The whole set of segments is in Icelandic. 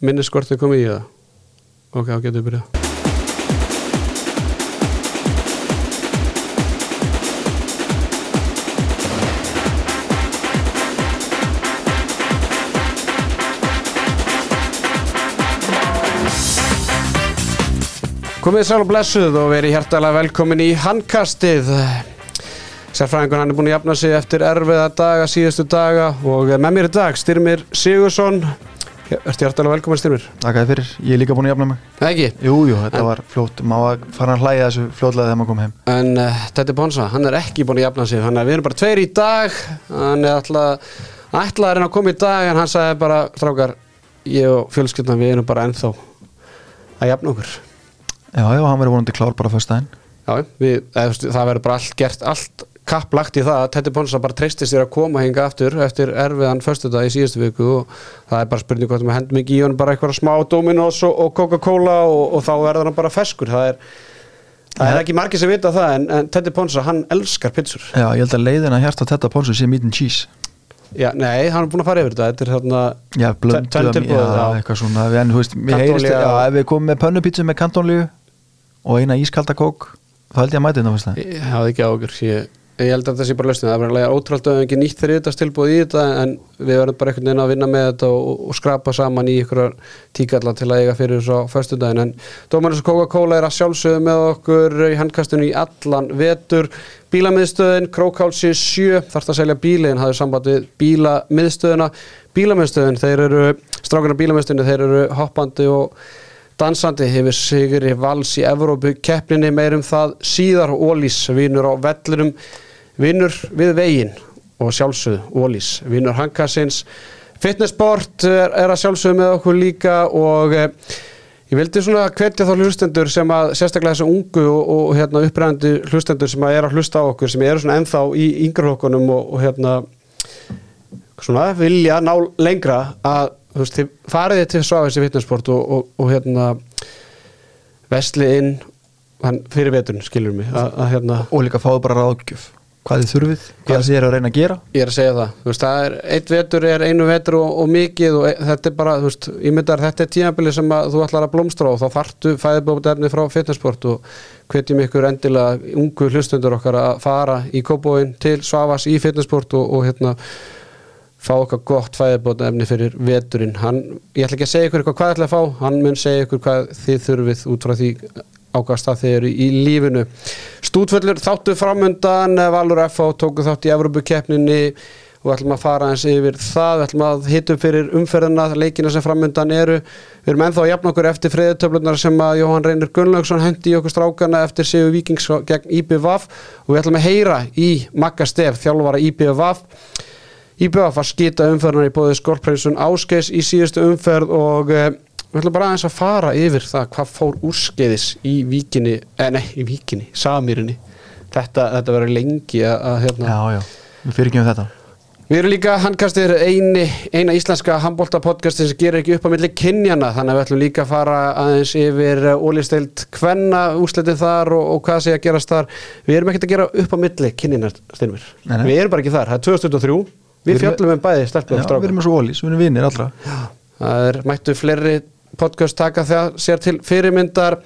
minniskortið komið í það. Ok, þá getum við byrjað. Komið sæl og blessuð og verið hjertalega velkomin í handkastið. Sérfræðingur hann er búin að jafna sig eftir erfiða daga, síðustu daga og með mér í dag Styrmir Sigursson Ertu hjertalega velkomin Styrmir? Takk að þið fyrir, ég er líka búin að jafna mig. Það ekki? Jú, jú, þetta En- var fljótt, maður var farin að hlæja þessu fljótlega þegar maður kom heim. En uh, Teddy Ponsa, hann er ekki búin að jafna sig Þannig að við erum bara tveir í dag. Hann er alltaf ætlaði að reyna að koma í dag En hann sagði bara, strákar Ég og fjölskyldan við erum bara ennþá Að jafna okkur. Já, já, hann verið vonandi klár bara fyrst daginn Já, við, það verður bara allt gert Allt kapplagt í það að Teddy Ponsa bara treysti sér að koma hinga aftur Eftir erfiðan föstudag í síðustu viku Og það er bara spurning hvort við hendum ekki í hann Bara eitthvað smá Dominos og, og Coca-Cola og, og þá verður hann bara feskur. Það er Það er ekki margir sem vita það en, en Teddy Ponsa, hann elskar pizzur. Já, ég held að leiðin að hjarta þetta pónsu sé meat and cheese. Já, nei, hann er búin að fara yfir þetta. Þetta er þarna Já, blöndu Tvenn að- tilboð, já, eitthvað svona. En mér heyrist Já, ef við komum með pönnupítsu með kantónlíu Og eina ískalda kók þá held ég að mæti þetta fyrst daginn Ég hafði ekki águr ég, ég held að það sé bara lausnið Það er bara ótrúlega við ekki nýtt þriðast tilbúið í þetta En við verðum bara einhvern veginn að vinna með þetta Og, og skrapa saman í ykkur tíkalla Til að eiga fyrir svo föstudaginn. En Dómarins Coca-Cola er að sjálfsögðu með okkur Í handkastinu í allan vetur. Bílamiðstöðin, Krókálsi 7 Þarft að selja bílinn, hafði samband við bílamiðstöðina. Bílamiðstöðin, þeir eru Strákunar bílamiðstöðinu, þeir eru hoppandi og dansandi hefur sigri vals í Evrópu keppninni meirum það síðar Ólís vinur á vellinum vinur við veginn og sjálfsögð Ólís vinur hankarsins fitnessport er, er að sjálfsögðu með okkur líka og eh, ég vildi svona hvetja þá hlustendur sem að sérstaklega þessu ungu og, og hérna uppræðandi hlustendur sem að er að hlusta á okkur sem eru svona ennþá í yngreflokkunum og, og hérna svona vilja ná lengra að þú veist, þið farið til Svavis í fitnessport og, og, hérna vesli inn fyrir veturinn, skilur mig að, að hérna, Og líka fáðu bara ráðgjöf Hvað þið þurfið, hvað þið er að reyna að gera? Ég er að segja það. Þú veist, það er, eitt vetur er einu vetur og, og mikið og e, þetta er bara, þú veist, ég myndar þetta er tímabili sem að þú ætlar að blómstra og þá þartu fæðibóðarni frá fitnessport og hvetjum ykkur endilega ungu hlustundur okkar að fara í kópóin til Svavas í fitnessport og, og hérna fá okkar gott fæðibóðarni fyrir veturinn. Hann, ég ætla ekki að segja ykkur eitthvað hvað ætla að fá hann mun segja ykkur hvað þið þurfið út frá því ákast að þið eru í lífinu. Stútföllur þáttu framundan Valur F.A. tóku þátt í Evropakeppninni og við ætlum að fara eins yfir það. Við ætlum að hitum fyrir umferðina leikina sem framundan eru. Við erum ennþá að jafna okkur eftir friðutöflunar sem að Jóhann Reynir Gunnlaugsson hendi í okkur strákana eftir Sigur Víkings gegn IBVF og við ætlum að heyra í Magga Stef þjálfara IBVF IBVF var skita umferðina í bóði Skorprinsun Áskeis í síðustu umferð og eh, við ætlum bara aðeins að fara yfir það hvað fór úrskeiðis í víkinni, eh, nei, í víkinni, Samirinni þetta, þetta verður lengi að, að hérna, Já, já, við fyrir ekki um þetta. Við erum líka handkastir eini, eina íslenska handbóltapodcastin sem gerir ekki upp á milli kynjana þannig að við ætlum líka að fara aðeins yfir ólisteild hvenna úrslitin þar og, og hvað sé að gerast þar. Við erum ekkert að gera upp á milli kynjana styrmir. Við erum bara ekki þar, það er 2023 Við Við fjöllum um bæði stelpum og við strákum erum með svo ólís, við erum vinnir allra. Það er mættu fleiri podcast taka það sér til fyrirmyndar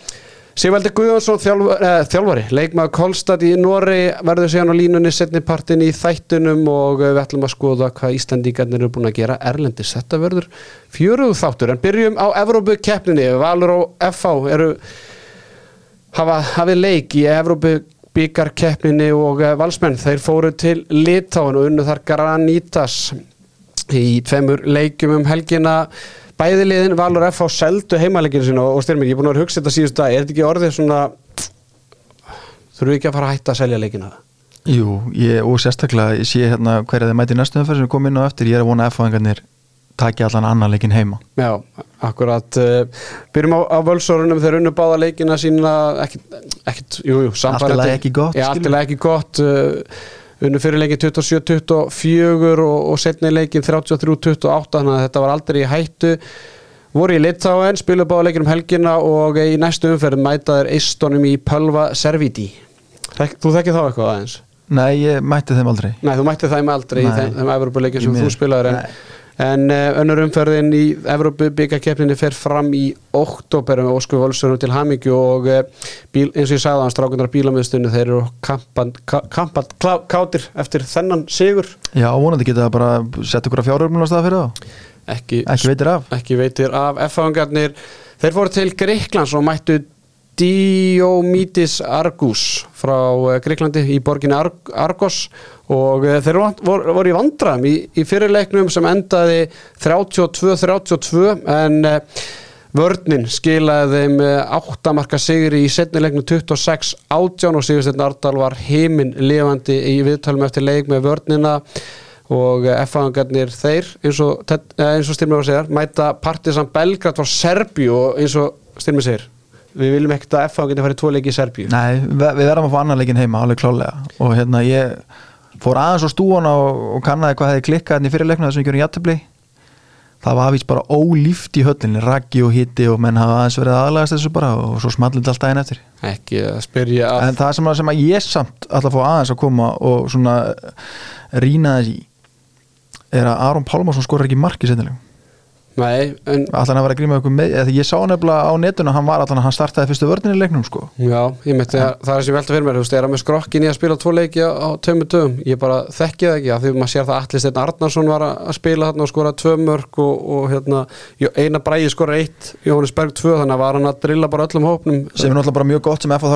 Sigvaldi Guðjónsson þjálf, eh, þjálfari, leikmaður Kolstad í Nóri verður síðan á línunni setnipartin í þættunum og eh, við ætlum að skoða hvað Íslandíkarnir eru búin að gera erlendis. Þetta verður fjöruð þáttur en byrjum á Evrópu keppninni. Valur og FH eru hafa hafið leik í Evrópu byggarkeppninni og eh, valsmenn þeir fóru til Litáin og unnu þar Granitas í tveimur leikjum um helgina. Bæði liðin Valur F á seldu heimaleginu sína og styrmir, ég er búin að að hugsa þetta síðust dag er þetta ekki orðið svona þurfum við ekki að fara að hætta að selja leikina? Jú, ég, og sérstaklega ég sé hérna hverja þið mæti næstu umferð sem komum inn á eftir, ég er að vona að F-fáingarnir taki allan annan leikin heima. Já, akkurat. Uh, byrjum á, á völsorunum þeir unnu báða leikina sína. Ekkit jú, jú, Allt í lagi ekki gott, Já, allt í skilur. lagi ekki gott. Uh, unnu fyrir leikin 27-24 og, og setni leikin 33-28 þannig að þetta var aldrei í hættu voru í Litáen, spilu báða leikin um helgina og í næstu umferð mæta þeir eistónum í Pölva Serviti Þek, Þú þekkir þá eitthvað aðeins? Nei, ég mætti þeim aldrei Nei, þú mætti þeim aldrei í Nei. þeim, þeim Evropuleikin Í sem miður. þú spilaður en, Nei. En uh, önnur umferðin í Evrópu byggakefninni fer fram í oktober með Ósku Volsson til Hamingju og uh, bíl, eins og ég sagði á hans strákundar bílamöðstunni þeir eru kampand kátir eftir þennan sigur. Já, vonandi geta bara sett ykkur að fjárhörmuna stað fyrir það ekki, Ekki veitir af. ekki veitir af. F-fangarnir þeir fóru til Greiklands og mættu Diomítis Argus frá eh, Greiklandi í borginni Ar Argos. Og eh, þeir voru, voru í vandram í, í fyrirleiknum sem endaði 32-32 en uh, vörninn skilaði þeim áttamarka sigri í setnileiknum 26-18 og Sigursteinn Ardal var heiminn lifandi í viðtalum eftir leik með vörnina. Og F-fangarnir þeir eins og, og Styrmur var að segja mæta Partisan Belgrad frá Serbíu eins og Styrmur segir við viljum ekkert að FH geti farið tvo leiki í Serbíu. Nei, við, verðum að fá annan leikin heima, alveg klálega og hérna ég fór aðeins á stúan og, og kannaði hvað hefði klikkað hérna í fyrirleikna þessum við gjörum jættubli það var aðvís bara ólíft í höllinni raggi og hitti og menn hafa aðeins verið aðlægast þessu bara og svo smallið allt daginn eftir. Ekki að spyrja að en það sem að, sem að ég samt alltaf fá aðeins að koma og svona rýna þessi er að Aron Pálmarsson skorur ekki marki setnilegum Nei, en Allan að vera að gríma ykkur með eða Ég sá nefnilega á netinu að hann var allan að hann startaði fyrstu vörðinni leiknum sko. Já, ég myndi að það er sem velta fyrir mér Þú veist, er að með skrokkin í að spila tvo leiki á tömmu dögum? Ég bara þekki það ekki að því maður sér það Allir Steinn Arnarsson var að spila þarna og skora tvö mörg og, og hérna eina bræði skora eitt, Jóhannes Berg tvö þannig að var hann að drilla bara öllum hópnum. Sem er náttúrulega bara mjög gott sem þarf að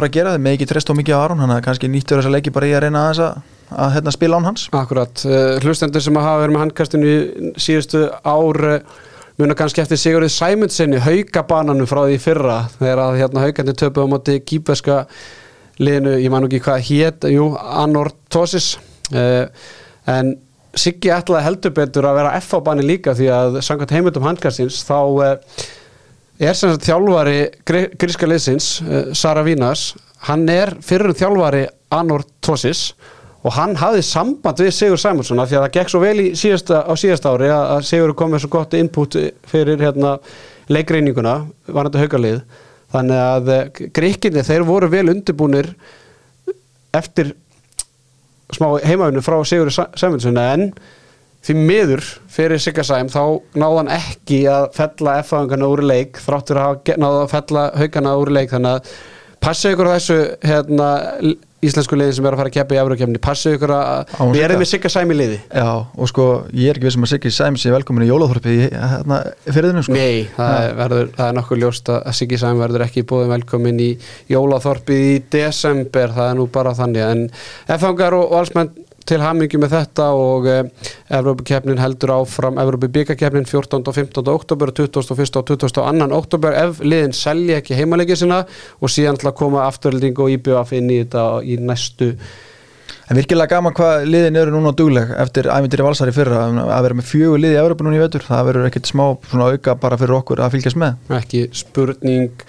hann í að að, að hérna, spila án hans. Akkurat, uh, hlustendur sem hafa verið með handkastinu í síðustu ár uh, muna kannski eftir Sigurðið Sæmundsinni haugabananu frá því fyrra þegar að hérna haugandi töpu á móti kýpeska liðinu, ég man ekki hvað hétt, jú, Anortosis uh, en Siggi ætlaði heldur betur að vera F-bani líka því að samkvæmt heimildum handkastins þá uh, er sem sagt þjálfari gríska liðsins, uh, Sara Vínas hann er fyrir þjálfari Anortosis og hann hafði samband við Sigur Sæmundsson af því að það gekk svo vel síðasta, á síðasta ári að Sigur kom með svo gott input fyrir hérna, leikreininguna var þetta haugalið þannig að gríkinni þeir voru vel undirbúnir eftir smá heimafinu frá Sigur Sæmundsson en því miður fyrir Sigarsæm þá náðan ekki að fella F-hangana úr leik þráttur að náða að fella haugana úr leik. Þannig að passa ykkur þessu hérna íslensku liði sem er að fara að keppa í Eurókjefni passu ykkur að verði með Sigga Sæmi liði. Já, og sko, ég er ekki við sem að Siggi Sæmi sé velkomin í Jólaþorpi hérna, fyrir þennum sko. Nei, það er, verður, það er nokkuð ljóst að Siggi Sæmi verður ekki búið velkomin í Jólaþorpi í desember, það er nú bara þannig. En F-fangar og valsmenn til hamingi með þetta og eh, Evrópakefnin heldur áfram Evrópi byggakefnin 14. og 15. oktober 21. og 22. oktober ef liðin selja ekki heimalegið sinna og síðan til að koma afturhalding og íbjöf inn í þetta í næstu En virkilega gaman hvað liðin eru núna dugleg eftir æmyndir í valsari fyrra að vera með fjögur liði í Európa núna í vetur það verður ekkert smá auka bara fyrir okkur að fylgjast með Ekki spurning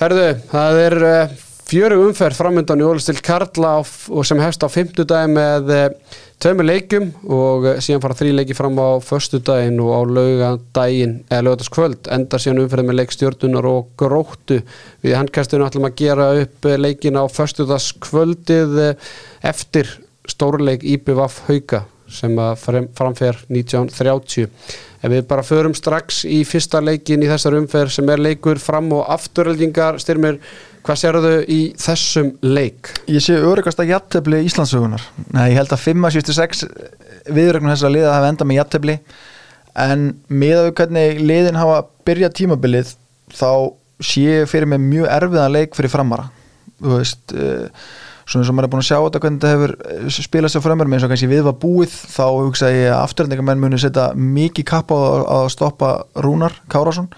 Herðu, það er eh, fjöru umferð framöndan í Ólistil Karla og sem hefst á fymtudagi með eh, tveimur leikum og eh, síðan fara þrjí leiki fram á förstudagin og á laugadagin eða laugadaskvöld endar síðan umferð með leikstjórnunar og gróttu. Við handkastunum ætlum að gera upp eh, leikin á förstudagskvöldið eftir stórleik IPVF Hauka sem framfer 1930 ef við bara förum strax í fyrsta leikin í þessar umferð sem er leikur fram og afturöldingar styrmir Hvað sér þau í þessum leik? Ég sé örugast að jættefli Íslandsögunar. Nei, ég held að 5-76 viðrögnum þess að liða hafa enda með jættefli en með að við hvernig liðin hafa byrjað tímabilið þá sé fyrir mig mjög erfiðan leik fyrir framara. Þú veist, uh, svona sem maður er búin að sjá þetta hvernig þetta hefur eh, spilað sér framar með eins og kannski við var búið þá hugsa ég að afturhendingamenn muni setja mikið kapp á að stoppa Rúnar Kárásson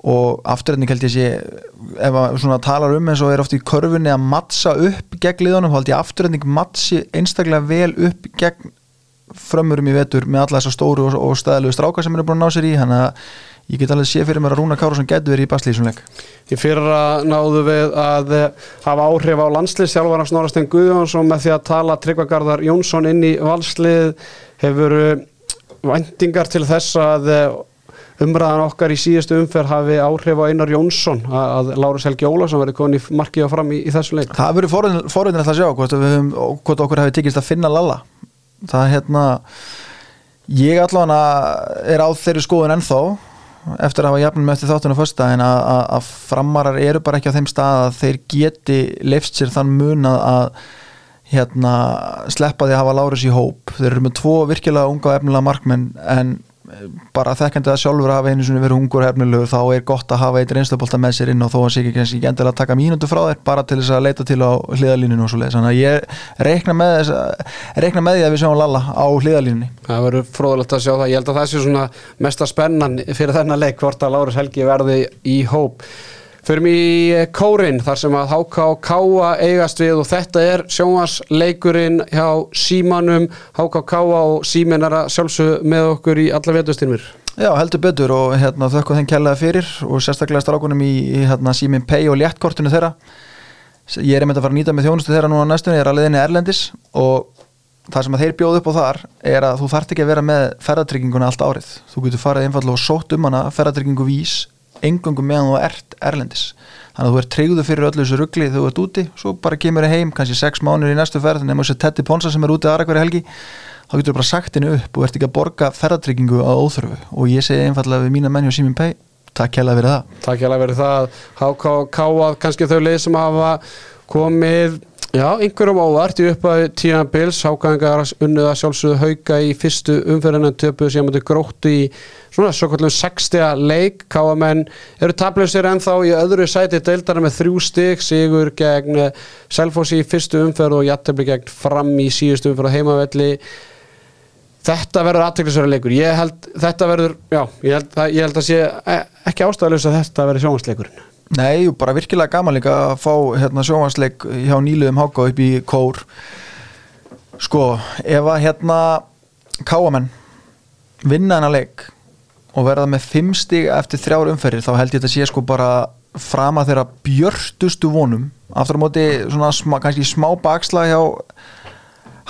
og afturrætning held ég sé ef maður talar um eins og er oft í körfunni að mattsa upp gegn liðanum, þá held ég afturrætning mattsi einstaklega vel upp gegn frömmurum í vetur með alla þessar stóru og, og stæðilegu strákar sem er búin að ná sér í. Þannig að ég get alveg sé fyrir mér að Rúna Károsson getur verið í baslísunleik Í fyrra náðu við að hafa áhrif á landslið sjálfvara Snorastein Guðjónsson með því að tala Tryggvagarðar Jónsson inn í valslið. Hefur vendingar til þess að umræðan okkar í síðustu umferð hafi áhrif á Einar Jónsson að Láris Helgi Ólarsson verið konið markið á fram í, í þessu leik. Það verið forðin að það sjá hvort, höfum, hvort okkur hafi tikist að finna Lalla. Það er hérna Ég allavega er á þeirri skoðun ennþá eftir að hafa jafnum með eftir þáttunum fyrsta en að, að, að framarar eru bara ekki á þeim stað að þeir geti leifst sér þann mun að, að hérna, sleppa því að hafa Lárus í hóp. Þeir eru með tvo virkilega unga efnilega markmenn en bara þekkandi að sjálfur hafa einu svona verið hungur hefnilegur þá er gott að hafa eitt reynslapólta með sér inn og þó að sé ekki ekki endilega að taka mínundu frá þér bara til þess að leita til á hliðalíninu og svo leið þannig að ég reikna með, reikna með því að við sjáum Lalla á hliðalíninu Það verður fróðilegt að sjá það, ég held að það sé svona mesta spennan fyrir þennan leik hvort að Lárus Helgi verði í hóp Förum í eh, kórin þar sem að og Káa eigast við og þetta er sjónvarsleikurinn hjá símanum og Káa og símin að sjálfsög með okkur í alla vetustyrmir. Já, heldur betur og hérna, þökkum þeim kellaði fyrir og sérstaklega strákunum í, hérna, símin Pay og léttkortinu þeirra. Ég er einmitt að fara að nýta með þjónustu þeirra núna næstunni, ég er að leiðinni Erlendis og það sem að þeir bjóðu upp á þar er að þú þart ekki að vera með ferðartrygginguna allt árið. Þú getur farið einfallega og sótt um hana ferðartryggingu vís engungum meðan þú ert erlendis. Þannig að þú ert treyguðu fyrir öllu þessu ruggli þegar þú ert úti, svo bara kemur þið heim kannski 6 mánuður í næstu ferð, nema þessi Tetti Ponsa sem er úti aðra hverja helgi þá getur þú bara sagt henni upp og ert ekki að borga ferðartryggingu á óþörfu. Og ég segi einfallega við mína menni og símin pei takk hjá að vera það. Takk hjá að vera það, hákáð kannski þau leið sem hafa komið Já, einhverjum ávart í upphæðu tíma bils, hákæðingar unniða sjálfsögðu hauka í fyrstu umferðinan töpuð sem hefði gróttu í svona svo kallum 60 leik, káamenn eru tablösir ennþá í öðru sæti deildara með þrjú stygg, sigur gegn Selfossi í fyrstu umferð og jættefli gegn fram í síðustu umferð heimavelli. Þetta verður aðteglisverður leikur, ég held þetta verður, já, ég held, ég held að sé e, ekki ástæðalus að þetta verður sjónvarsleikurinn Nei, bara virkilega gaman líka að fá hérna, sjóhansleik hjá nýluðum háka upp í kór. Sko, ef að hérna káamenn vinna hennar leik og verða með fimm stig eftir þrjár umferðir þá held ég þetta sé sko bara frama þeirra björtustu vonum. Aftur á móti svona sma, kannski smá baksla hjá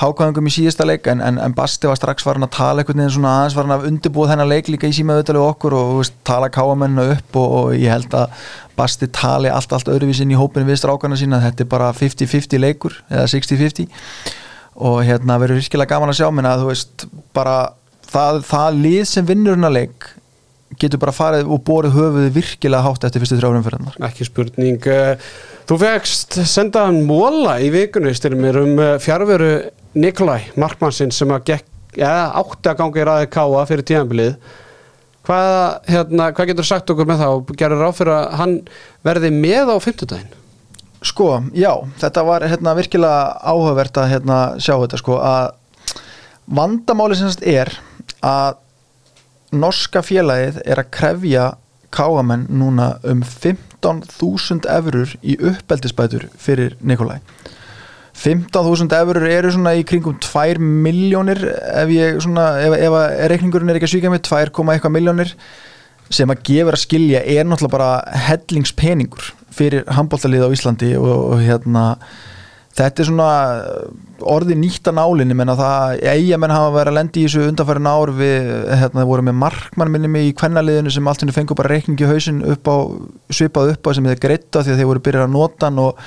hákvæðingum í síðasta leik en, en, en Basti var strax farin að tala einhvern veginn svona aðeins farin að undirbúa þennan leik líka í símaðutalegu okkur og veist, tala káamennu upp og, og ég held að Basti tali allt, allt öðruvísinn í hópinu við strákana sína. Þetta er bara 50-50 leikur eða 60-50 og hérna verður virkilega gaman að sjá. Minna að þú veist bara það, það lið sem vinnur hennar leik getur bara farið og borið höfuði virkilega hátt eftir fyrstu þrjárum fyrir hennar Ekki spurning Þú fegst sendaðan móla í vikunni styrmir um eh, fjárveru Nikolaj Markmannsinn sem að gekk, ja, átti að gangi ræði káa fyrir tíðanbilið hvað, hérna, hvað getur sagt okkur með það og gerur ráð fyrir að hann verði með á fymtudaginn? Sko, já, þetta var hérna, virkilega áhugavert að hérna, sjá þetta sko að vandamáli semst er að norska félagið er að krefja káamenn núna um 15.000 eurur í uppeldisbætur fyrir Nikolaj 15.000 eurur eru svona í kringum 2 miljónir ef ef, ef, reikningurinn er ekki að svíka mig 2,1 miljónir sem að gefur að skilja er náttúrulega bara hellingspeningur fyrir handbóltalið á Íslandi og, og hérna þetta er svona orði nýtt að nálinni menn að það eiga menn hafa verið að lendi í þessu undanfærin ár við hérna, voru með markmann minni mig í kvennaliðinu sem allt henni fengur bara reikningi hausin upp á svipað upp á sem þeir greita því að þeir voru byrjað að nota hann og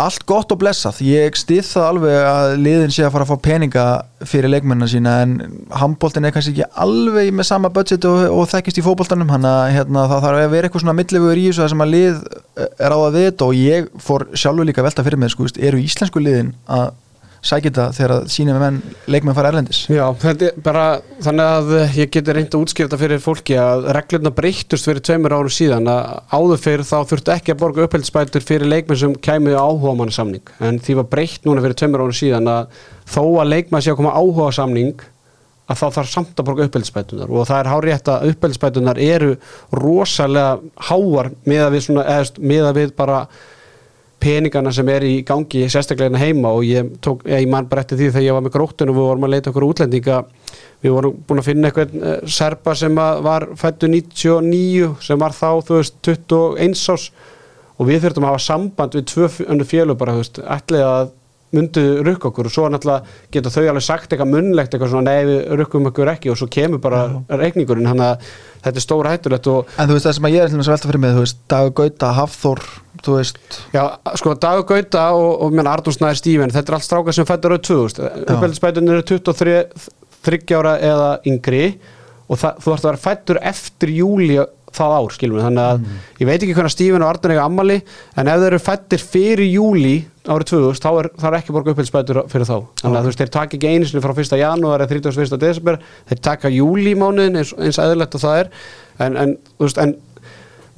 allt gott og blessað, ég stið það alveg að liðin sé að fara að fá peninga fyrir leikmennina sína en handbóltin er kannski ekki alveg með sama budget og, og þekkist í fókbóltanum hann að hérna, það þarf að vera eitthvað svona millifugur í þessu sem að lið er á að við þetta og ég fór sjálfur líka velta fyrir mig sko, eru íslensku liðin að sækja þetta þegar sínum menn leikmenn fara erlendis? Já, þetta er bara þannig að ég geti reynd að útskýrta fyrir fólki að reglurna breytust fyrir tveimur árum síðan að áður fyrir þá þurftu ekki að borga upphildspætur fyrir leikmenn sem kæmiði áhuga mannsamning en því var breytt núna fyrir tveimur árum síðan að þó að leikmenn sé að koma áhuga samning að þá þarf samt að borga upphildspætunar og það er hárétt að upphildspætunar eru rosalega háar með að við, svona, eðast, með að við bara peningana sem er í gangi sérstaklega hérna heima og ég, tók, ég man bara eftir því þegar ég var með gróttun og við vorum að leita okkur útlendinga við vorum búin að finna eitthvað uh, serpa sem var fættu 99 sem var þá þú veist 21 ás og við þurftum að hafa samband við tvö öndu fjölu bara þú veist ætlið að myndu rukka okkur og svo náttúrulega geta þau alveg sagt eitthvað munlegt eitthvað svona nei við rukkum okkur ekki og svo kemur bara reikningurinn. Hann að þetta er stóra hættulegt og En þú veist það sem að ég er til þess að velta fyrir mig þú veist Dagur Gauta, Hafþór þú veist. Já sko Dagur Gauta og, og mér Arnús Snæður Stíven þetta er allt strákar sem fættur á 2000 uppveldisbætunir eru 23 þryggjára eða yngri og það, þú ert að vera fættur eftir júli það ár, skilum við, þannig að ég veit ekki hvernig Stífin og Arnur eiga ammali en ef þeir eru fættir fyrir júli árið 2000, þá er, er ekki borga upphilsbætur fyrir þá, þannig að þú veist, þeir taka ekki einu sinni frá 1. janúar eða 31. desember þeir taka júli mánuðin eins, eins eðlilegt og það er en, en, veist, en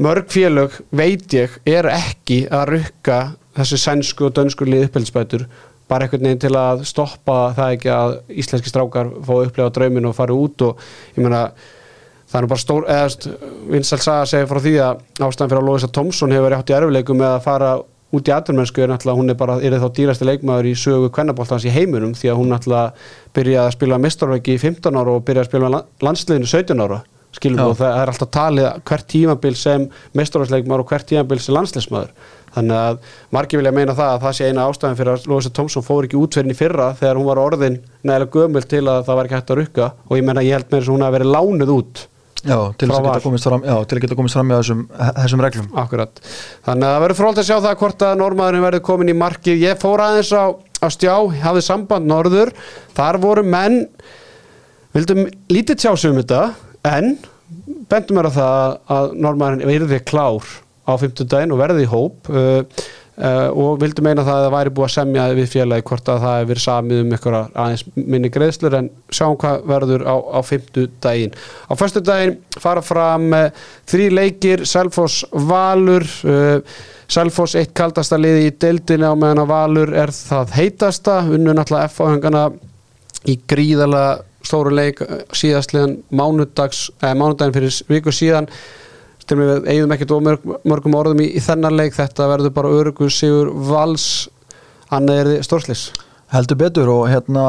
mörg félög veit ég er ekki að rukka þessi sænsku og dönsku lið upphilsbætur bara einhvern veginn til að stoppa það ekki að íslenski strákar fá að upplefa draumin og fara út og ég meina það er nú bara stór, eða Vinsal Saga segir frá því að ástæðan fyrir að Lóisa Tomsson hefur verið átt í erfileikum með að fara út í aðurmennsku er náttúrulega, hún er bara, er þá dýrasti leikmaður í sögu kvennabóltans í heiminum því að hún náttúrulega byrjaði að spila mistarveiki í 15 ára og byrjaði að spila landsliðinu 17 ára skilum og það er alltaf talið hvert tímabil sem mistarveikleikmaður og hvert tímabil sem landsliðsmaður. Þannig að margir vilja meina það að það sé eina ástæðan fyrir að Lóisa Tomsson fór ekki útferðin í fyrra þegar hún var orðin neðilega gömul til að það var ekki hægt að rukka og ég menna ég held með þess að hún hafi verið lánuð út Já, til að geta komist fram, já, til að geta komist fram með þessum, þessum reglum. Akkurat. Þannig að það verður fróld að sjá það hvort að normaðurinn verður komin í markið. Ég fór aðeins á, á stjá, hafði samband norður. Þar voru menn, vildum lítið tjá sig um þetta, en bendum mér á það að normaðurinn verði klár á 50 daginn og verði í hóp uh, uh, og vildu meina það að það væri búið að semja við félagi hvort að það hefur verið samið um eitthvað aðeins minni greiðslur en sjáum hvað verður á, á 50 daginn. Á förstu daginn fara fram uh, þrý leikir, Selfoss Valur, uh, Selfoss eitt kaldasta liði í deildinni á meðan að Valur er það heitasta, unnu náttúrulega F-áhengana í gríðala stóru leik síðastliðan mánudags, eh, mánudaginn fyrir viku síðan til við eigðum ekkert ómörg, mörgum orðum í, í þennan leik. Þetta verður bara örugur sigur vals. Annað er þið stórslis Heldur betur og hérna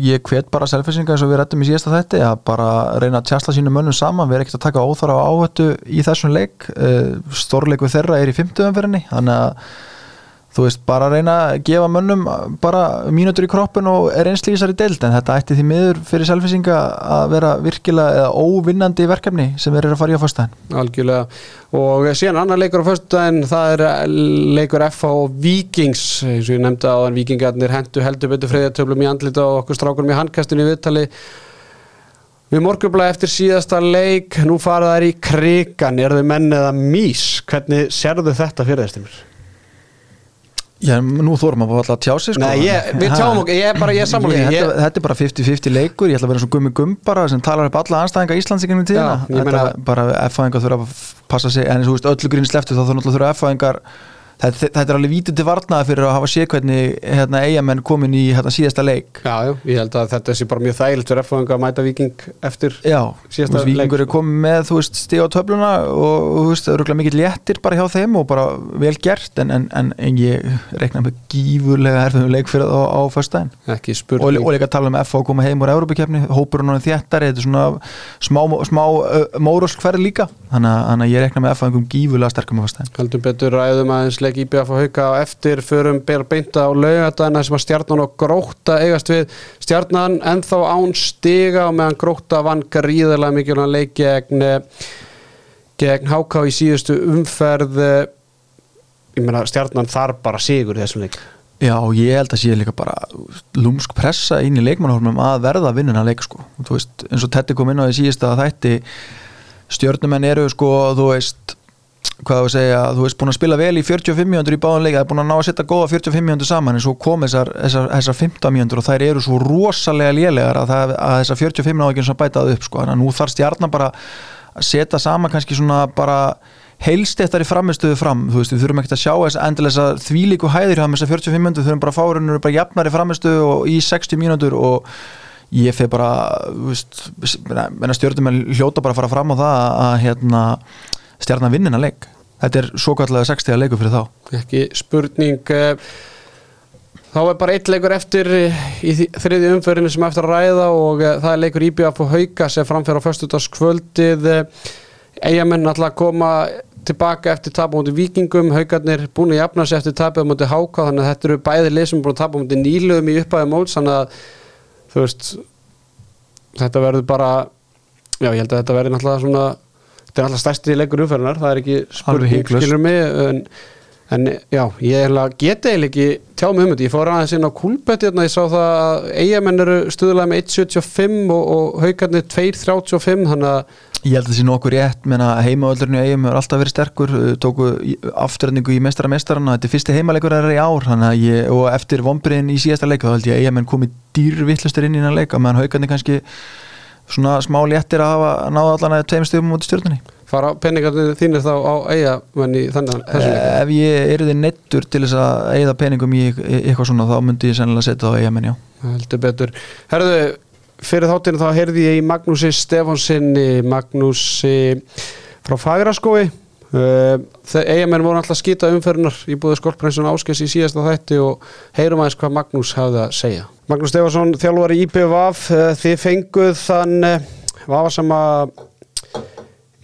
ég hvet bara selfisinga eins og við rættum í síðasta þetti að bara reyna að tjastla sínum mönnum saman, við erum ekkert að taka óþara á áhættu í þessum leik, stórleiku þeirra er í 50 umferðinni, þannig að þú veist, bara reyna að gefa mönnum bara mínútur í kroppin og er einslýsar í deild, en þetta ætti því miður fyrir selfisinga að vera virkilega eða óvinnandi verkefni sem eru að fara í á fyrstæðin algjörlega. Og síðan annar leikur á föstudaginn það er leikur FH og Víkings. Eins og ég nefndi á en Víkingarnir hendu heldur betur freyðartöflum í andlita og okkur strákurum í handkastinu í viðtali. Við morgunblæði eftir síðasta leik nú fara þær í krigan er þau menn eða mís hvernig sérðu þetta fyrir þessumir? Já, nú þórum að alltaf tjá sig sko. Nei, ég, við tjáum okkur, ég er bara, ég er sammála Ég- þetta, þetta er bara 50-50 leikur ég ætla að vera svo gummi gumbara sem talar upp alla anstæðinga Íslands í gennum tíðina þetta meina- bara F-fæðingar þurfa að passa sig en þú veist öllu grín sleftu þá þurfa náttúrulega þurfa F-fæðingar þetta, þetta er alveg vítið til varnaði fyrir að hafa séð hvernig hérna, eigamenn komin í hérna, síðasta leik. Já, já, ég held að þetta sé bara mjög þægilegt fyrir F-fang að mæta Víking eftir Já, Síðasta veist, leik, er komið með þú veist, stíð á töfluna og þú veist, það eru mikill léttir bara hjá þeim og bara vel gert en, en, en, en ég reikna með gífurlega erfiðum leik fyrir það á, á föstudaginn. Ekki og, spurning. Og líka tala um F að koma heim úr Európa-kefni hópurinn á þéttari, þetta er svona smá, smá uh, mórosk hverð líka. Þannig að ég rekna með Að leik IBF og hauka á eftir. Förum ber beinta á laugadagina sem að stjarnan og gróta eigast við. Stjarnan ennþá án stiga og meðan gróta vann gríðarlega mikilvæg leik gegn gegn háká í síðustu umferð. Ég meina stjarnan þarf bara sigur í þessum leik. Já, ég held að sé líka bara lúmsk pressa inn í leikmannhórnum að verða vinnuna leik sko, og þú veist, eins og Tetti kom inn á því síðust að þætti stjörnumenn eru sko, þú veist hvað þú segja, þú veist, búin að spila vel í 45 mjöndur í báðan leika, það er búin að ná að setja góða 45 mjöndur saman, en svo kom þessar, þessar, þessar 15 mjöndur og þær eru svo rosalega lélegar að, það, að þessar 45 ná ekki eins og bætað upp, sko, þannig að nú þarf stjarnan bara að setja saman kannski svona bara heilstéttari framistuðu fram, þú veist, við þurfum ekkert að sjá þess endilega að þvílíku hæðir hjá þessar 45 mjöndur, þurfum bara að fá rauninu bara jafnari framistuðu og í 60 mínútur og ég fer bara, þú veist stjórnum hljóta bara að fara fram á það að, að hérna stjarnan vinnina leik. Þetta er svo kallega 60 leikur fyrir þá. ekki spurning eh, þá er bara eitt leikur eftir í því- þriðju umförinu sem eftir að ræða og eh, það er leikur IBF og Hauka sem framfæra á föstudagskvöldið eigamenn alltaf að koma tilbaka eftir tapa mútið vikingum Haukarnir búin að jafna sig eftir tapið mútið Háka þannig að þetta eru bæði lið sem búin að tapa mútið nýluðum í upphæði móts þannig að þú veist þetta verður bara já ég held að þetta verður náttúrulega svona þetta er náttúrulega stærsti leikur umferðinar það er ekki spurning skilur mig en En já, ég að geta eiginlega ekki tjá mig um þetta. Ég fór aðeins inn á Kúlbett hérna, ég sá það að eigamenn eru stuðulega með 1.75 og, og haugarnir 2.35, þannig að Ég held að það sé nokkuð rétt, menna heimaöldurinn í eigum hefur alltaf verið sterkur, uh, tóku afturhendingu í meistara meistarana, þetta er fyrsti heimaleikur þeirra í ár, þannig að ég, og eftir vombriðin í síðasta leika, þá held ég að eigamenn komið dýrvittlustur inn í hennar leika, meðan haugarnir kannski svona smá léttir að hafa náða allan að tveim stöfum út í stjórnunni. fara penningarnir þínir þá á eigamenn í þannig að. Ef ég er þið neittur til þess að eigða peningum í eitthvað svona, þá myndi ég sennilega setja það á eigamenn, já. heldur betur Herðu, fyrir þáttinu þá heyrði ég í Magnúsi Stefánsinni Magnúsi frá Fagraskói eigamenn voru alltaf skýta umferðunar í búið skolprensun áskes í síðasta þætti og heyrum aðeins hvað Magnús hafði að segja. Magnús Stefánsson, þjálfari IPVAF uh, þið fenguð þann uh, vafa sama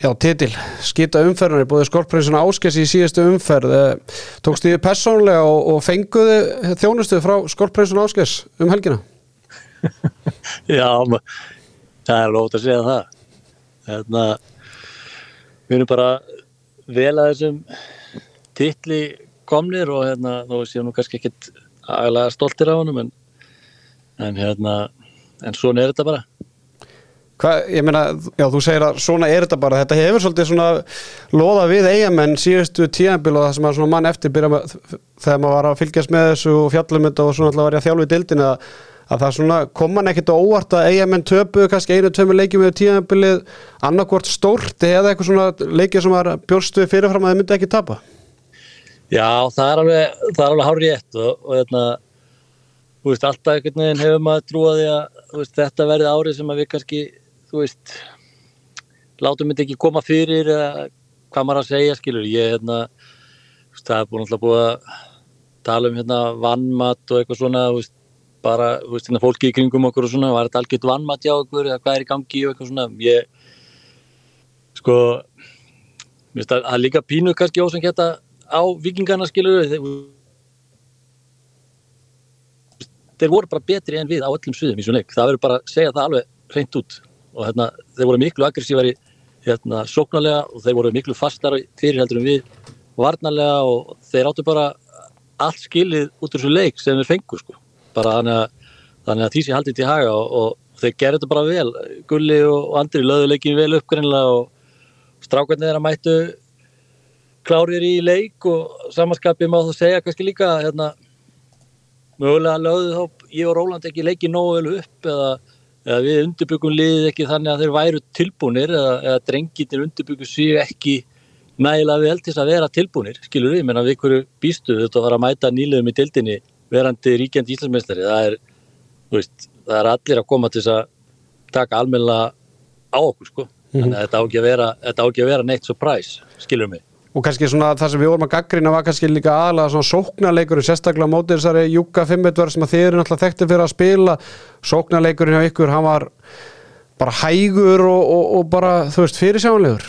Já, titil, skýta umferðunar í búið skolprensun áskes í síðastu umferð. Tókst þið persónlega og, og fenguðu þjónustu frá skolprensun áskes um helgina? Já, það er lótt að segja það. Hérna, við erum bara vel að þessum titli komnir og hérna, þó séum nú kannski ekkit aðlega stoltir á honum en, en hérna, en svona er þetta bara. Hvað, ég meina, já, þú segir að svona er þetta bara, þetta hefur svolítið svona loða við eigamenn síðustu tíðanbíl og það sem að svona mann eftir byrja með, þegar maður var að fylgjast með þessu og fjallum þetta og svona alltaf var ég að þjálfa í dildinu að, að það svona kom man ekkit á óvart að eigamenn töpu kannski einu tömu leikjum með tíðanbílið annarkvort stórt eða eitthvað svona leikið sem var bjórstu fyrirfram að þið myndi ekki tapa. Já, það er alveg, það er alveg hár rétt og, og hérna, þú veist, alltaf einhvern veginn hefur maður trúið því að veist, þetta verði árið sem að við kannski, þú veist, látum þetta ekki koma fyrir eða hvað maður að segja, skilur, ég, hérna, það er búin alltaf búið að tala um hérna vannmatt og eitthvað svona, þú veist, bara, þú veist, hérna fólki í kringum okkur og svona, var þetta algjört vannmatt hjá okkur eða hvað er í gangi og eitthvað svona, ég, sko, mér finnst að líka pínu kannski ósangetta á vikingarna skilur þeir, þeir voru bara betri en við á öllum sviðum í svona leik, það verður bara að segja það alveg hreint út. Og hérna, þeir voru miklu aggressívari hérna, sóknarlega og þeir voru miklu fastara fyrir heldur en við varnarlega og þeir áttu bara allt skilið út úr þessu leik sem við fengu sko, bara þannig að, að því sé haldið til haga og, og þeir gerðu þetta bara vel, Gulli og Andri löðu leikin vel uppgreinlega og strákarnir þeirra mættu klárir í leik og samanskapið má þú segja kannski líka hérna, mögulega lögðu þá ég og Róland ekki leikið nógu vel upp eða, eða við undirbyggum liðið ekki þannig að þeir væru tilbúnir eða, eða drenginir undirbyggum séu ekki nægilega vel til þess að vera tilbúnir skilur við, menna við hverju býstu? Þetta var að mæta nýliðum í dildinni verandi ríkjandi íslensmeistari það er, það er allir að koma til þess að taka almennilega á okkur sko. Þannig að þetta á ekki að vera, þetta á ekki að vera neitt surprise, skilur mig. Og kannski svona það sem við vorum að gaggrina var kannski líka aðalega svona sóknarleikurinn sérstaklega á móti þessari Júka 5 sem að þið eru náttúrulega þekkti fyrir að spila. Sóknarleikurinn hjá ykkur, hann var bara hægur og, og, og bara þú veist fyrirsjánlegur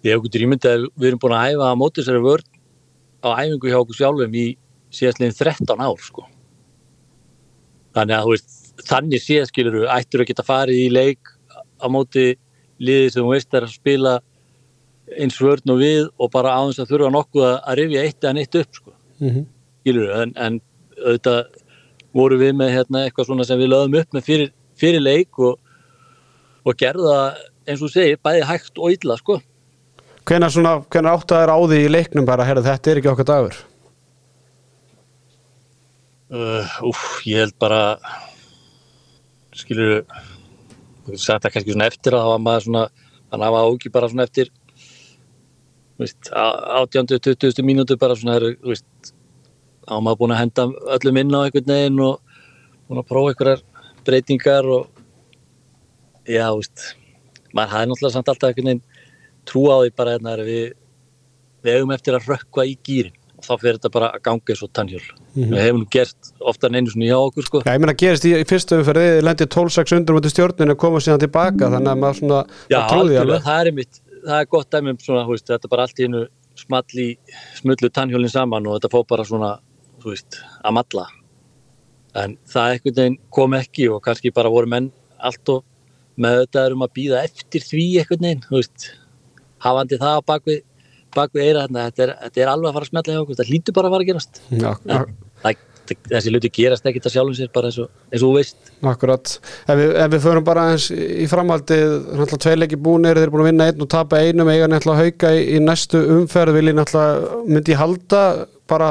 Ég hef okkur ímyndið að við erum búin að æfa að móti þessari vörn á æfingu hjá okkur sjálfum í síðastlegin 13 ár sko. Þannig að þú veist, þannig síðaskiluru ættur að geta farið í leik á móti liðið sem þú veist er að spila eins vörn og við og bara þess að þurfa nokkuð að, rifja eitt eða neitt upp sko. mm -hmm. skiluru, en, en auðvitað voru við með hérna, eitthvað svona sem við lögum upp með fyrir, fyrir leik og, og gerða eins og þú segir, bæði hægt og illa sko. hvenær, svona, að er á því í leiknum bara, herra þetta er ekki okkar dagur Uh, úf, ég held bara skilur það kannski svona eftir að það var maður svona þannig að það var ógi bara svona eftir átjándu, 20. mínútu bara svona þá var maður búin að henda öllum inn á einhvern veginn og búin að prófa einhverjar breytingar og já, veist maður hafði náttúrulega samt alltaf einhvern veginn trú á því bara hérna við við hefum eftir að rökkva í gýrin og þá fyrir þetta bara að ganga eins og tannhjól mm -hmm. við hefum gert ofta en einu svona hjá okkur sko. Já, ég meina gerist í, í fyrstu umferði lendi 12-6 undur mútið stjórninu og koma síðan tilbaka þannig að maður svona Já, alveg, það er einmitt það er gott dæmi um svona, veist, þetta bara allt í hennu small í smullu tannhjólinn saman og þetta fór bara svona, þú veist að matla en það einhvern veginn kom ekki og kannski bara voru menn allt og með þetta erum að býða eftir því einhvern veginn, þú veist. Hafandi það á bakvið bak við eira þarna, þetta er, þetta er alveg að fara að smetla hjá okkur, þetta hlýtur bara að fara að gerast. Já, en, það, þessi hluti gerast ekkit að sjálfum sér bara eins og, eins og veist. Akkurat, ef við, ef við förum bara eins í framhaldið, náttúrulega tveirleiki búnir þeir eru búin að vinna einn og tapa einum eiga náttúrulega hauka í, í næstu umferð vil ég náttúrulega myndi halda bara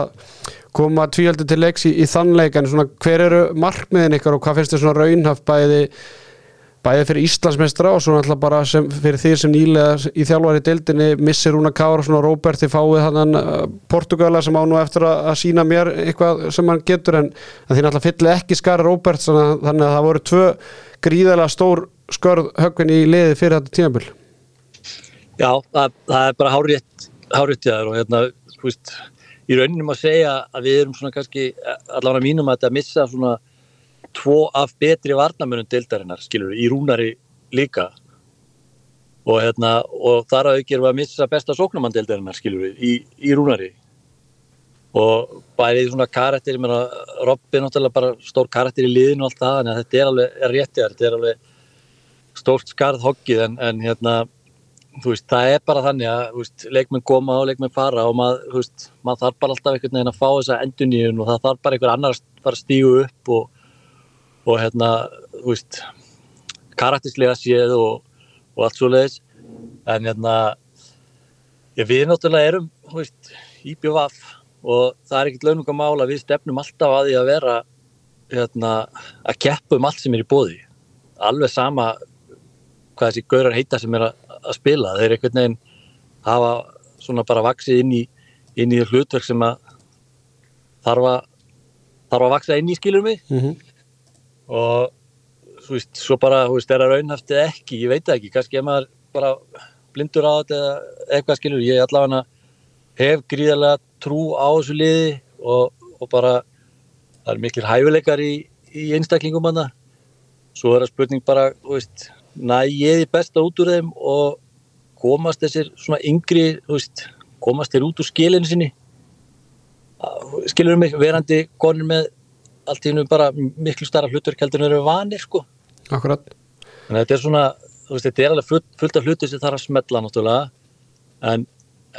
koma tvíaldi til leiks í, í þannleik en svona hver eru markmiðin ykkar og hvað finnst þið svona raunhaft bæði bæði fyrir Íslandsmeistra og svo náttúrulega bara sem, fyrir því sem nýlega í þjálfari deildinni missir Rúna Kára og Róberti fáið hann uh, Portugala sem á nú eftir að, að sína mér eitthvað sem hann getur en, en því náttúrulega fyllir ekki skara Róbert þannig að það voru tvö gríðarlega stór skörð högvin í liði fyrir þetta tímabil. Já, það, það er bara hárétt hárétt jáður og hérna veist, í rauninum að segja að við erum svona kannski allavega mínum að þetta missa svona tvo af betri varnamönum deildarinnar, skilur, í rúnari líka. Og hérna, og þar að aukir við að missa besta sóknumann deildarinnar, skilur í, í rúnari. Og bærið svona karakter, ég meina, Robby er náttúrulega bara stór karakter í liðinu og allt það, en þetta er alveg er réttið, þetta er alveg stórt skarð hoggið, en, en hérna þú veist, það er bara þannig að, veist, leikmenn koma og leikmenn fara og þú veist, maður þarf bara alltaf einhvern veginn að fá þessa enduníun og það þarf bara einhver annar að stígu upp og og hérna, þú veist karakterslega séð og, og allt svo leiðis en hérna já, við náttúrulega erum veist, í BVF og það er ekkert launungamál að við stefnum alltaf að því að vera hérna, að keppa um allt sem er í bóði alveg sama hvað þessi gaurar heita sem er að, að spila. Þeir einhvern veginn hafa svona bara vaksið inn í inn í hlutverk sem að þarf að þarf að vaksa inn í skilur mig? Mm -hmm og þú veist, svo bara, þú veist, er það raunhaft eða ekki, ég veit ekki, kannski er maður bara blindur á þetta eða eitthvað skilur, ég allavega hef gríðarlega trú á þessu liði og, og bara það er mikil hæfileikar í, í einstaklingum hana svo er það spurning bara, þú veist næ ég er besta út úr þeim og komast þessir svona yngri, þú veist, komast þér út úr skilinu sinni? Skilur um mig, verandi konur með allt í húnum bara miklu starra hlutverk heldur en eru vanir sko. Akkurat. Þannig að þetta er svona, þú veist, þetta er alveg fullt, af hluti sem þarf að smetla náttúrulega. En,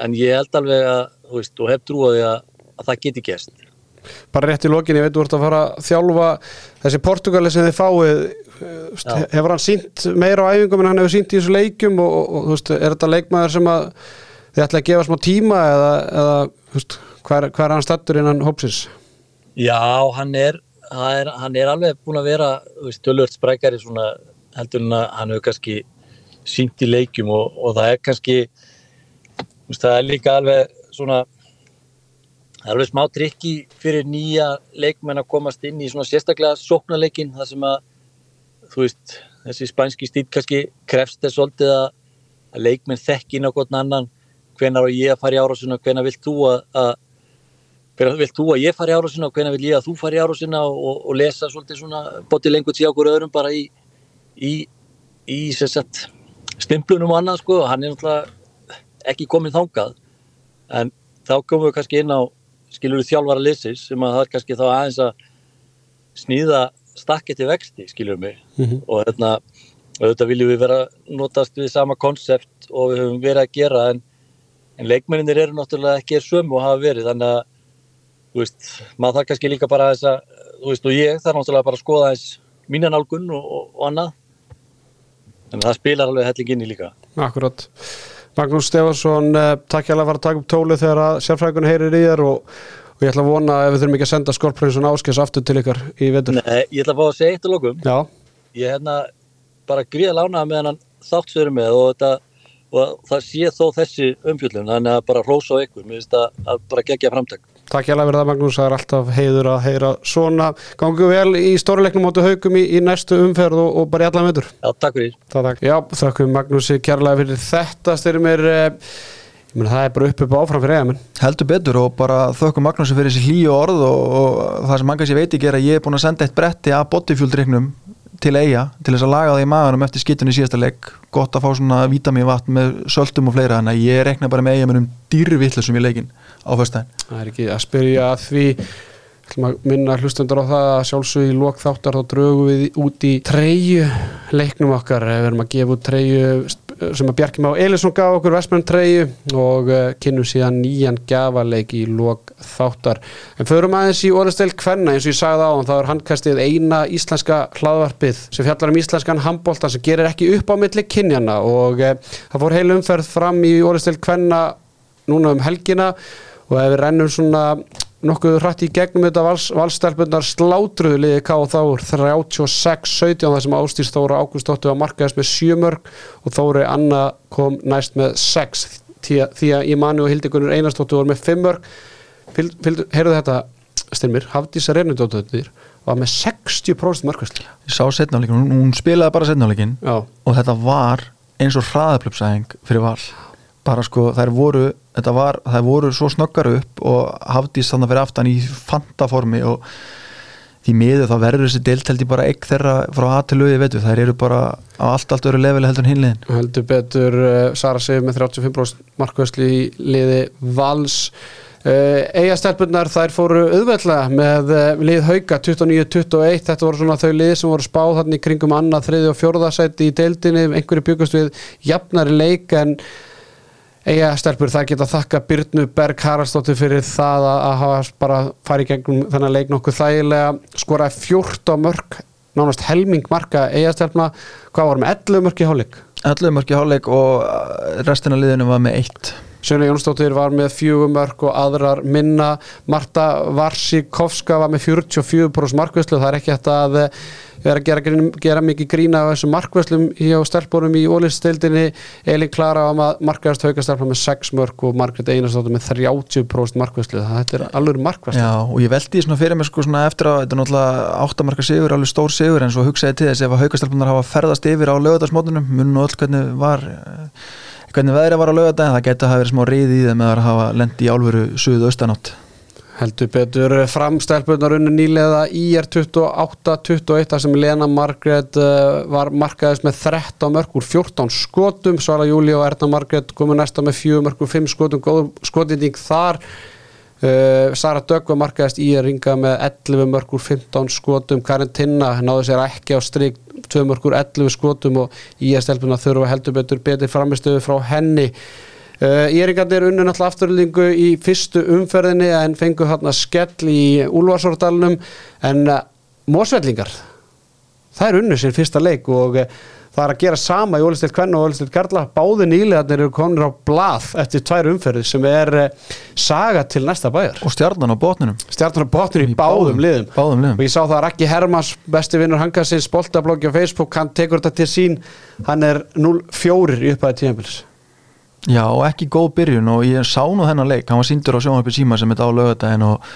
en ég held alveg að, þú veist, og hef trúið að, að það geti gæst Bara rétt í lokin, ég veit, þú ert að fara að þjálfa þessi Portugali sem þið fáið. Já. hefur hann sínt meira á æfingum en hann hefur sínt í þessu leikum og, og, veist, er þetta leikmaður sem að þið ætla að gefa smá tíma eða, eða veist, hvað er, er hann stattur innan hópsins? Já, hann er, er, hann er alveg búin að vera stjólurt sprækari svona heldur en að hann hefur kannski sínt í leikjum og, og það er kannski það er líka alveg svona alveg smá trikki fyrir nýja leikmenn að komast inn í svona sérstaklega sóknarleikin þar sem að þú veist, þessi spænski stíl kannski krefst þess svolítið að, að leikmenn þekki inn á hvern annan hvenar á ég að fara í árásuna, hvenar vilt þú að, að vilt þú að ég fari ára sinna og hvernig vil ég að þú fari ára sinna og, og lesa svolítið svona boti lengur til okkur öðrum bara í í, í sagt, stimplunum og annað sko og hann er náttúrulega ekki komið þángað en þá komum við kannski inn á skilur við þjálfara lisis sem að það er kannski þá aðeins að snýða stakket í vexti skilur við mig mm -hmm. og hérna auðvitað viljum við vera notast við sama konsept og við höfum verið að gera en, en leikmenninir eru náttúrulega ekki sömu og hafa verið þannig að þú veist, maður þarf kannski líka bara þess að, þú veist, og ég þarf náttúrulega bara að skoða þess mínanálgun og, og, og annað. En það spilar alveg helling inn í líka. Akkurát Magnús Stefansson, eh, takk hjá að fara að taka upp tólu þegar að sérfrækun heyrir í þér og, og ég ætla að vona ef við þurfum ekki að senda Skorprinsun áskils aftur til ykkar í vetur. Nei, ég ætla að fá að segja eitt og lókum Já. Ég er hérna bara gríða lánaða með hann þáttsveru með og þetta og það sé þó þessi umfjöldun þannig að bara hrósa á ykkur, mér finnst að bara gegja framtæk Takk hjá að verða Magnús, það er alltaf heiður að heyra svona. Gangu vel í stórleiknum áttu haugum í, í næstu umferð og, og bara í allan veitur. Já, takk fyrir. Það, takk. Já, þakkum Magnúsi kærlega fyrir þetta styrir mér, eh, ég menn það er bara upp upp áfram fyrir eigamenn. Heldur betur og bara þökkum Magnúsi fyrir þessi hlýju orð og, og það sem mannkast ég veit ekki er að ég er búin að senda eitt bretti að bodyfuel-dryknum til eiga til þess að laga það í maðurum eftir skittunni síðasta legg gott að fá svona vítaminvatn með söldum og fleira þannig að ég rekna bara með eiga með um dýrvittlusum í leikin á fyrstæðin Það er ekki að spyrja að því. Minna hlustendur á það að sjálfsög í lók þáttar þá draugum við út í treyju leiknum okkar, við erum að gefa út treyju sem að Bjarki Má Elisson gaf okkur Vestmenn treyju og uh, kynnum síðan nýjan gafaleik í lok þáttar. En förum aðeins í orðstel Kvenna. Eins og ég sagði á hann, þá er handkastið eina íslenska hlaðvarpið sem fjallar um íslenskan handbóltan sem gerir ekki upp á milli kynjana og uh, það fór heil umferð fram í orðstel Kvenna núna um helgina og ef við rennum svona nokkuð hrætt í gegnum þetta vals, valstelpunar slátruðu liði K og þá 36-17 þar sem Ástýrs Þóra Ágústóttu var markaðist með 7 mörg og Þóri Anna kom næst með 6 því að, að Imani og Hildegunur Einarstóttu voru með 5 mörg heyrðu þetta styrmir, Hafdísa Reynudóttur var með 60% markvæsli Ég sá setnáleikin, hún, hún spilaði bara setnáleikin og þetta var eins og hraðaplöpsæðing fyrir val. Bara sko þær voru þetta var, þær voru svo snöggar upp og hafðist þannig að vera aftan í fantaformi og því miður þá verður þessi deltældi bara ekk þeirra frá aðtöluði veitu, þær eru bara á allt allt öru leveli heldur en hinliðin heldur betur uh, Sara Sif með 35% markvæsli í liði Vals. Uh, eigastelpunar þær fóru auðveldlega með uh, lið Hauka 29-21 þetta voru svona þau lið sem voru spáð þannig kringum annað, þriði og fjórðasæti í deildinni. Einhverju byggast við jafnari leik en eiga stelpur það geta þakka Byrnu Berg Haraldsdóttir fyrir það að hafa bara farið gegnum þennan leik nokkuð þægilega. Skoraði 14 mörg nánast helming marka eiga stelpna. Hvað voru með 11 mörg í hálfleik? 11 mörg í hálfleik og restina liðinu var með 1 Sjöna Jónsdóttir var með 4 mörg og aðrar minna. Marta Varsikovska var með 44% markvæslu það er ekki þetta að erum að gera, gera mikið grína á þessum markvæslum hjá stelpunum í ólistildinni Elin Klara á að markaðast haukastelpa með 6 mörg og Margret Einarsdóttir með 30% markvæslu þetta er alveg markvæslu Já og ég veldi svona fyrir mig sko svona eftir að þetta er náttúrulega 8 marka sigur, alveg stór sigur en svo hugsaði til þess ef að haukastelpunar hafa ferðast yfir á lögadagsmótunum, mun og öll hvernig var hvernig veðrið var á lögadagin, það getur að hafa verið smá reyði í þeim að hafa lendi í álveru suðu austanátt heldur betur framstelpunar unni nýlega IR 28-21 þar sem Lena Margret uh, var markaðist með 13 mörg úr 14 skotum. Svala Júli og Erna Margret komu næsta með 4 mörg úr 5 skotum. Góð skotinding þar. Uh, Sara Dögg var markaðist IR ringa með 11 mörg úr 15 skotum. Karin Tinna náðu sér ekki á stryk 2 mörg úr 11 skotum og IR stelpunar þurfa heldur betur betur framistöðu frá henni Uh, Íringarnir unnu náttúrulega afturlýningu í fyrstu umferðinni en fengu hérna skell í Úlvarsordalunum en uh, Mósvellingar það er unnu sér fyrsta leik og uh, það er að gera sama í Ólistilt Kvenn og Ólistilt Karla. Báði nýlegarnir eru komin á blað eftir tvær umferði sem er saga til næsta bæjar. Og stjarnan á botnunum stjarnan á botnunum í, í báðum, báðum, liðum. báðum liðum. Og ég sá það að Raki Hermans besti vinnur hangasins, boltabloggi á Facebook hann tekur þetta til sín. Hann er 0-4 í upphæði tíðanbils Já og ekki góð byrjun og ég sá nú þennan leik, hann var síndur á sjónarpi síma sem þetta á lögadaginn og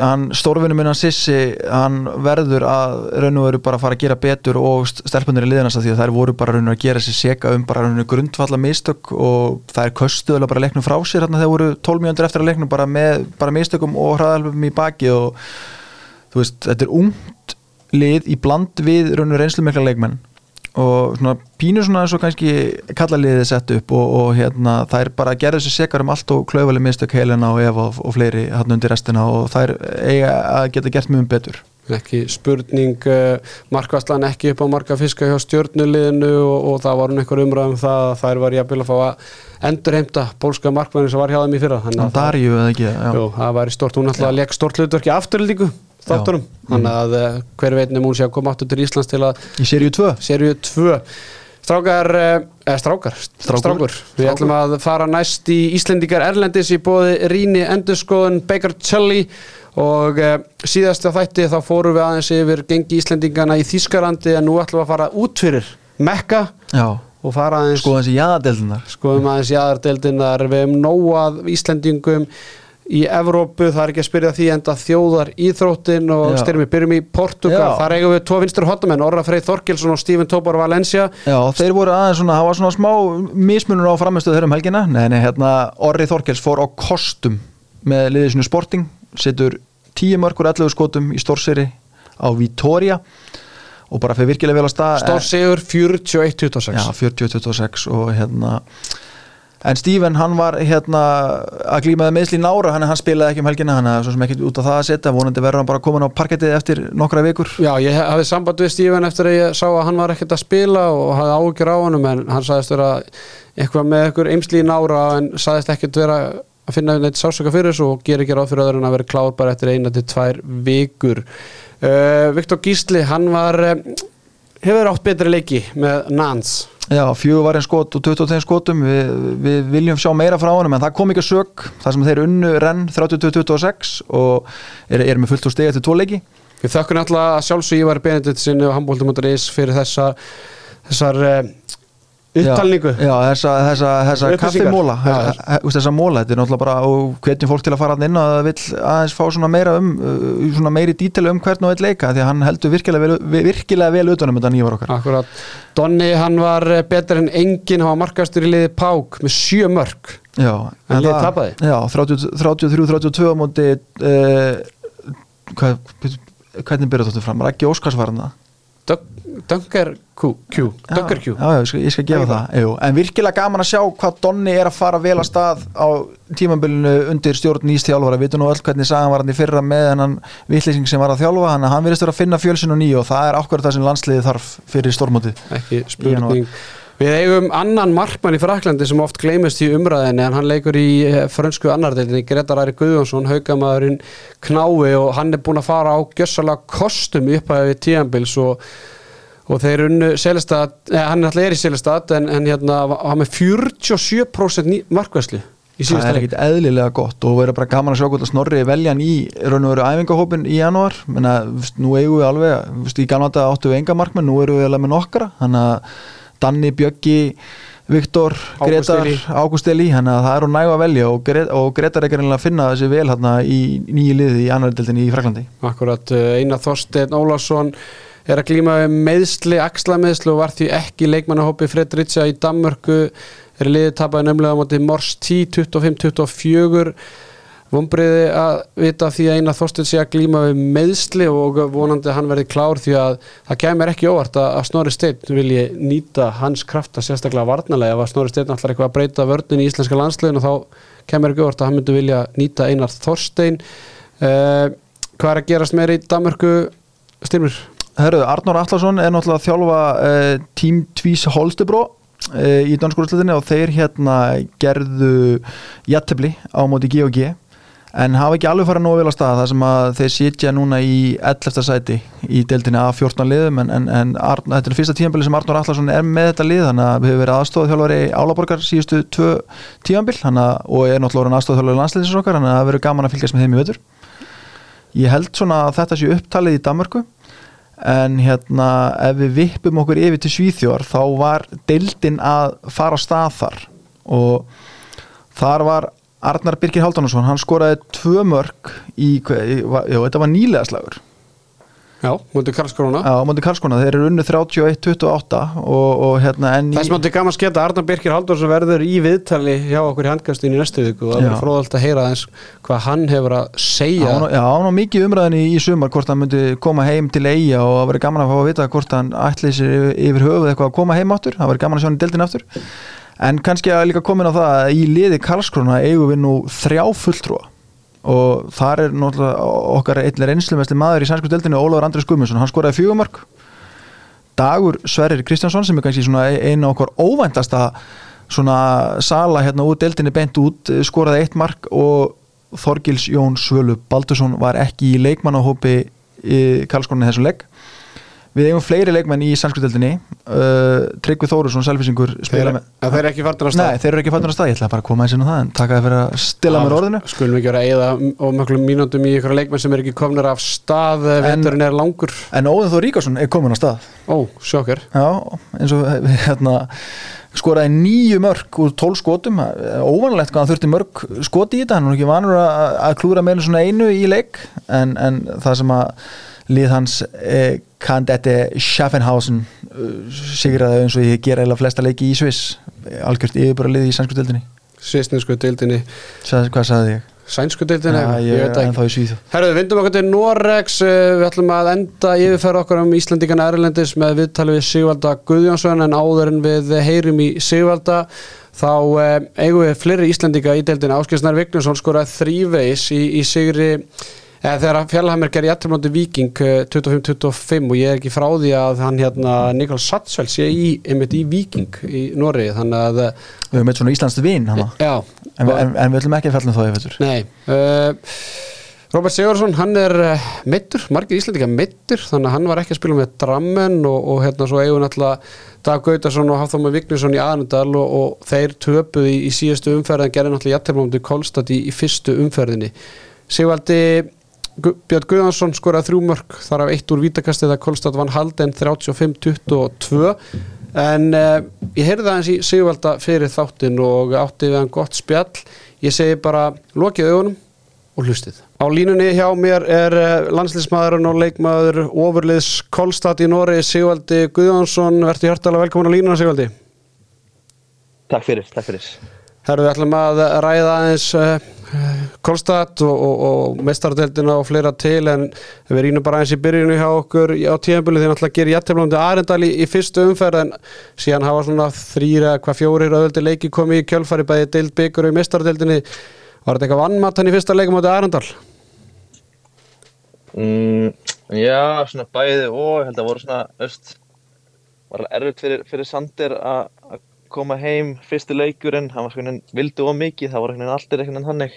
hann, stórfinu minna Sissi, hann verður að raun og veru bara að fara að gera betur og stelpunir í liðanast því að þær voru bara raun og að gera sér seka um bara raun og grundfalla mistök og er köstuðulega bara leiknum frá sér hérna þegar voru 12 mjöndur eftir að leiknum bara með bara mistökum og hraðalpum í baki og þú veist, þetta er ungt lið í bland við raun og reynslu mikla leikmenn og svona pínu svona eins og kannski kallaliðið sett upp og, og hérna það er bara gera þessi sekar um allt og klauðvali mistök heilina og ef og, og fleiri hann undir restina og það er eiga að geta gert mjög betur. Ekki spurning uh, markværslan ekki upp á marka fiska hjá stjórnuliðinu og, og það var einhver umræðum það að þær var jafnvel að fá að endurheimta pólska markvæðin sem var hjá þeim í fyrra þannig að það, jú, það var stort, hún að leggja stort hlutverki afturlíku þátturum þannig mm. að uh, hver veitnum hún sé að koma áttur til Íslands til að í sériu 2 sériu 2 Strákar, eða strákar, strákur. við ætlum að fara næst í Íslendikar Erlendis í bóði Ríni Endurskoðun Baker Chully og síðast á þætti þá fórum við aðeins yfir gengi Íslendingana í Þískarandi en nú ætlum við að fara út fyrir Mekka Já. og fara aðeins skoðum aðeins í jæðardeldinar skoðum aðeins í jæðardeldinar við hefum nóað Íslendingum í Evrópu, það er ekki að spyrja því enda þjóðar íþróttin og styrmi byrjum í Portugal, þar eigum við tvo vinstur hotamenn, Orra Frey Þorkilsson og Stephen Tobar Valencia. Já, þeir voru aðeins svona, það var svona smá mismunur á framistöðu þeirra um helgina, nei, nei, hérna Orri Þorkils fór á kostum með liðisinu Sporting, setur tíu mörgur 11 skotum í stórseri á Vitoria og bara fyrir virkilega vel að stað. Stórsegur 41-26 Já, 40-26 og hérna en Steven hann var hérna að glímaði meðsli nára hann, hann spilaði ekki um helgina hann er svo sem ekki út á það að setja vonandi verður hann bara komin á parkettið eftir nokkra vikur. Já, ég hafði samband við Stífan eftir að ég sá að hann var ekkert að spila og hafði ágjör á honum en hann sagðist vera eitthvað með eitthvað eimsli nára en sagðist ekkert vera að finna neitt sásöka fyrir þessu og gera ekki ráð fyrir öðrun að vera klár bara eftir eina til tvær vikur. Uh, Viktor Gísli, hann var uh, hefur átt betri leiki með Nans? Já, fjögur var einn skot og 22 skotum. Við, við viljum sjá meira frá honum en það kom ekki að sög, það sem þeir unnu renn 32-26 og er, er með fullt úr stegi eftir tvo leiki. Við þökkum alltaf sjálfsög Ívar Benedikt sinni og handbóltum.is fyrir þessa, þessar uh, upptalningu. Já, þessa, þessa, þessa kaffimóla þessa, móla, þetta er náttúrulega bara hvetjum fólk til að fara inn það vill aðeins fá svona meira um, uh, svona meiri díteli um hvern og eitt leika því að hann heldur virkilega vel, virkilega vel utanum þetta nýjar okkar. Akkurat, Donni hann var eh, betur en enginn, hann var markastur í liði Pák með sjö mörg Já, En liðið það- tapaði? Já, 33-32 á móti uh, hvað, hvernig byrjar þetta fram? Rækki Óskars var hann það Dunker Q, Q, Dunker Q. Já, já, ég skal, ég skal gefa það. Jú, En virkilega gaman að sjá hvað Donni er að fara vel að stað á tímambilinu undir stjórn nýst þjálfara. Við veitum nú öll hvernig sagan var hann í fyrra með hennan vitleysing sem var að þjálfa hann hann virðist vera að finna fjölsin og nýju og það er ákveður það sem landsliði þarf fyrir stórmótið. Ekki spurning. Við eigum annan markmann í Fraklandi sem oft gleymist í umræðinni en hann leikur í eh, frönsku annardeildinni. Gretar Ari Guðjónsson, haugamæðurinn Knái. Og hann er búinn að fara á gjössalega kostum upp að við tíambils og, og þeir unnu Selestad, eh, hann er alltaf er í Selestad en, en hérna hann með 47% ný- markvæslu í Það er ekkit eðlilega gott og verður bara gaman að sjá hvort að Snorri velja hann í raun og veru æfingahópin í janúar. Menna, nú eigum við alveg veist, í gamla þetta áttu við enga markmenn, nú erum við alveg með nokkara þannig að Danni, Bjöggi Viktor, Gretar. Ágúst Eli, þannig að það er úr nægu að velja og, Gret, og Gretar er ekki reynilega að finna þessi vel hérna í nýju liði í annar deildinni í Fraklandi Akkurat, uh, Einar Þorsteinn Ólafsson er að glíma við meðsli, axlameðsli og var því ekki leikmannahópi Fredricia í Danmörku. Er liðið tapaði nefnilega á móti Mors 10, 25-24 vombriði að vita því að Einar Þorsteinn sé að glíma við meðsli og vonandi að hann verði klár því að það kemur ekki óvart að, að Snorri Steinn vilji nýta hans krafta sérstaklega varnalega ef að Snorri Steinn ætlar eitthvað að breyta vörnin í íslenska landslegin og þá kemur ekki óvart að hann myndi vilja nýta Einar Þorsteinn. Uh, Hvað er að gerast meira í Danmörku Styrmir? Herru, Arnór Atlason er náttúrulega að þjálfa uh, tím Tvís Holstebro uh, í dansskólaslutinni og þeir hérna gerðu jattefli á móti G&G en hafa ekki alveg farið nógu vel á stað þar sem að þeir sitja núna í 11. sæti í deildinni af 14 liðum. En, en, en Arn, þetta er fyrsta tímanbili sem Arnór Atlason er með þetta lið þannig að við hefur verið aðstofað þjálfari Álaborgar síðustu tvö tímanbil og er náttúrulega aðstofað þjálfari landsliðsins okkar þannig að það verður gaman að fylgjast með þeim í vetur. Ég held svona að þetta sé upptalið í Danmörku en hérna ef við vippum okkur yfir til Svíþjóðar þá var deildin að fara á stað þar. Og þar var Arnar Birgir Haldunarsson, hann skoraði tvö mörg í já, þetta var nýlega slagur Já, mútið Karlskrona. Á móti Karlskona, þeir eru unnu 31-28 og, og hérna en í- Þess mátti gaman sketa að Arnar Birkir Halldórsson verður í viðtali hjá okkur í handkastin í næstu viku og það Já. er fróðalt að heyra aðeins hvað hann hefur að segja. Já, já, hann var mikið umræðin í, í sumar hvort hann myndi koma heim til eiga og það verið gaman að fá að vita hvort hann ætli sér yfir, yfir höfuð eitthvað að koma heim áttur það verið gaman að sjá hann í deildin aftur. En kannski að líka komin á það að í liði Karlskrona eigum við nú þrjá fulltrúa og þar er náttúrulega okkar einlega reynslumestli maður í sænsku deildinu Ólafur Andrés Guðmundsson, hann skoraði fjögumörk Dagur Sverrir Kristjánsson sem er kannski svona einu okkar óvæntasta svona sala hérna út deildinni beint út, skoraði eitt mark og Þorgils Jón Svölu Baldursson var ekki í leikmannahópi í Karlskronin þessum legg við eigum fleiri leikmenn í sannskutöldinni uh, Tryggvi Þórusson, selfisingur Þeir, með þeir eru ekki farnir að stað. Nei, þeir eru ekki fattur á stað, ég ætla bara að koma eins inn á það en taka það fyrir að stila mér orðinu. Skulum ekki vera að eða og möglum mínúndum í ykkur leikmenn sem er ekki komnir af stað En- veturinn er langur. En Óðin Þór Ríkarsson er komin á stað. Ó, sjokker Já, eins og hérna skoraði nýju mörg úr tól skotum. Óvanlegt hvað hann þurfti mörg skoti í þetta. Hann er nú ekki vanur að, klúra en svona einu í leik. En, en það sem að lið hans eh, Kandette Schaffenhausen uh, sigraði eins og ég gera eða flesta leiki í Sviss. Algjört yfirbara lið í sannsku deildinni. Svisninsku deildinni. Sað, hvað sagði ég? sænsku deildin Já, ég ennþá í Svíþjóð. Herðu, við vindum okkur til Norex uh, við ætlum að enda yfirferða okkur um Íslandíkana Erlendis með viðtali við Sigvalda Guðjónsson en áður en við heyrim í Sigvalda þá uh, eigum við fleiri Íslandíka í deildin Áskilsnar Vignarsson skoraði þrýveis í, í sigri eða þegar Fjallhammer gerir jættumlóti Viking uh, 25-25 og ég er ekki frá því að hann hérna Nikol Satsvel sé í, einmitt í Viking í Noregi þannig að uh, Við höfum eitt svona íslenskt vinn hana. já, En, en, en við ætlum ekki að fjalla um það í fættur. Nei uh, Robert Sigurðsson, hann er meittur, margir Íslandika meittur þannig að hann var ekki að spila með Drammen og, og hérna svo eigum náttúrulega Dag Gautarsson og Hafþóma Vignesson í Arendal og, og þeir töpuði í, í síðustu umferð en gerði náttúrulega jættirmándi Kolstad í, í fyrstu umferðinni Sigvaldi Björn Guðansson skoraði þrjú mörg þar af eitt úr vítakastið að Kolstad vann halden 35-22 en uh, ég heyrði aðeins í Sigvalda fyrir þáttin og átti við hann gott spjall ég segi bara lokið augunum og hlustið. Á línunni hjá mér er uh, landslýsmaðurinn og leikmaður ofurliðs Kolstad í Nóri Sigvaldi Guðjónsson, verður hjartalega velkomin á línuna Sigvaldi. Takk fyrir, takk fyrir. Herru, við ætlum að ræða aðeins uh, Kolstad og, og, og mestardeldina og fleira til en við rínum bara aðeins í byrjunu hjá okkur á tíðanbili því náttúrulega gerir jættiflandi Arendal í, í fyrstu umferð en síðan hafa svona þrýra hvað fjórir öðvöldi leiki komið í kjölfari bæði deild byggur og í mestardeldinni var þetta eitthvað vannmatt hann í fyrsta leikum átti Arendal? Mm, já, svona bæði og ég held að voru svona, veist, var alveg erfitt fyrir, fyrir Sander að að koma heim fyrsti leikurinn, hann var svona vildu og mikið, það einhvern veginn alltaf einhvern veginn hannig.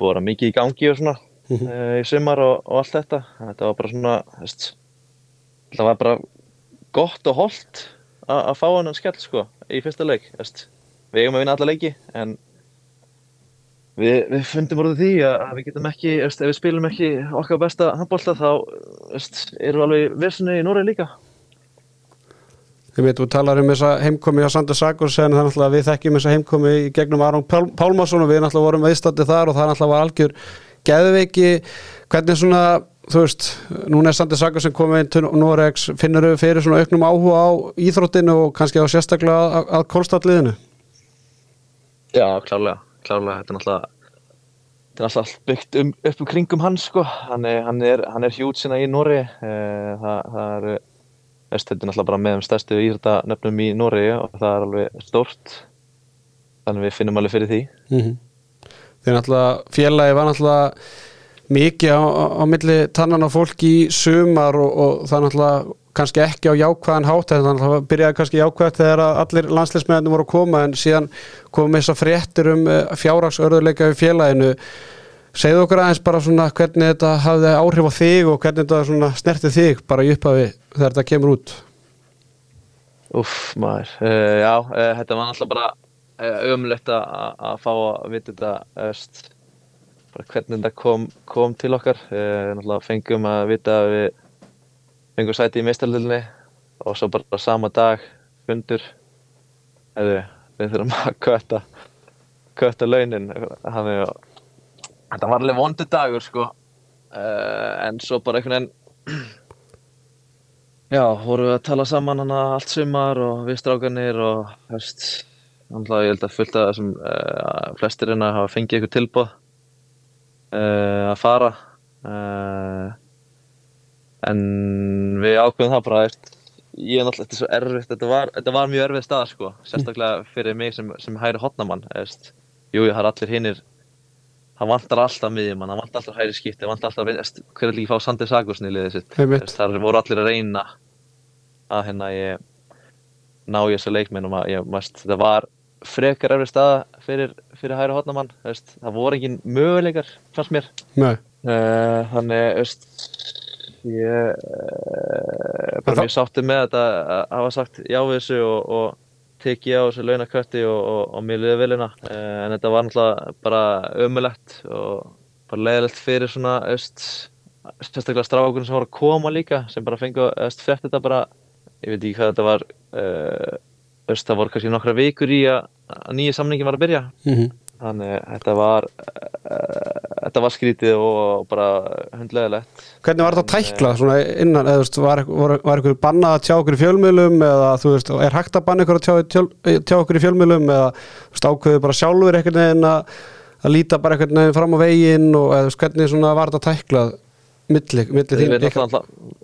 Búið að mikið í gangi og svona uh, í sumar og, og allt þetta. Þetta var bara svona, veist, þetta var bara gott og holdt að fá hann skell sko í fyrsta leik, veist. Við eigum að vinna alla leiki en Við, við fundum orðið því að við getum ekki, veist, ef við spilum ekki okkar besta handbólta þá veist, eru alveg vissinni í Núri líka. Ég veit, þú talar um þessa heimkomi á Sander Sakurs en það er náttúrulega að við þekkjum þessa heimkomi í gegnum Aron Pál Pálmarsson og við náttúrulega vorum veistandi þar og það náttúrulega var algjör geðveiki, hvernig svona þú veist, núna er Sander Sakurs sem komið inn til Norex, finnur þau fyrir svona auknum áhuga á íþróttinu og kannski á sérstaklega að, að kólstadliðinu Já, klárlega, klárlega, þetta er náttúrulega þetta er náttúrulega byggt um, upp um kringum hann sko, hann er, er, er hjút sinna í Núri, það, það er, þetta er náttúrulega bara með um stærstu íhrita nöfnum í Núri og það er alveg stórt, þannig við finnum alveg fyrir því. mm Þeir náttúrulega félagi var náttúrulega mikið á, á, á milli tannan á fólk í sumar og, og það náttúrulega kannski ekki á jákvæðan hátt en þannig að það byrjaði kannski jákvæðt þegar að allir landsleismennir voru að koma en síðan komum þessar fréttir um fjárhagsörðuleika við félaginu segðu okkur aðeins bara svona hvernig þetta hafði áhrif á þig og hvernig þetta svona snerti þig bara í upphafi þegar þetta kemur út Úff, maður, uh, já, uh, þetta var náttúrulega bara uh, ömulegt að að fá að vita þetta, veist, bara hvernig þetta kom, kom til okkar. Uh, náttúrulega fengum að vita að við fengum sæti í meistarlunni og svo bara sama dag fundur, eða við þurfum að kötta, kötta launin. Þannig að þetta var alveg vondu dagur, sko, uh, en svo bara einhvern veginn Já, vorum við að tala saman hana allt sumar og við strákanir og veist, náttúrulega ég held að fullt af þessum uh, flestir hérna hafa fengið ykkur tilbúð uh, að fara. En við ákveðum það bara veist, ég er náttúrulega, þetta er svo erfitt þetta var, þetta var mjög erfið stað sko sérstaklega fyrir mig sem, sem hæri hotnamann veist, jú, það er allir hinnir það vantar alltaf miðjum það vantar alltaf hæri skipti, það vantar alltaf hver er líka að fá Sandi Sagursson í liðið sitt? Þar voru allir að reyna að hérna ég ná ég þessu leikminn og maður, ég, maður, þetta var frekar efri staða fyrir, fyrir hæri hotnamann það voru engin möguleikar fannst mér. Uh, þannig veist, ég uh, bara mjög sátti með þetta að hafa sagt já við þessu og, og tekið á þessu launakötti og, og, og mér liði vilina uh, en þetta var náttúrulega bara ömulegt og bara leiðilegt fyrir svona veist, sérstaklega strákunum sem voru að koma líka sem bara fengu að frétta þetta bara. Ég veit ekki hvað þetta var uh, veist, það voru kannski nokkra vikur í að, nýja samningin var að byrja. Mm þannig að þetta var uh, þetta var skrítið og bara hundlegilegt Hvernig var þetta tæklað svona innan, eða þú veist, var, var, var ykkur bannað að tjá okkur í fjölmiðlum eða þú veist, er hægt að banna ykkur að tjá, tjá, tjá okkur í fjölmiðlum eða þú veist, ákveðu bara sjálfur einhvern veginn að að líta bara einhvern veginn fram á veginn og eða, þú veist, hvernig svona var þetta tæklað milli, milli Við þín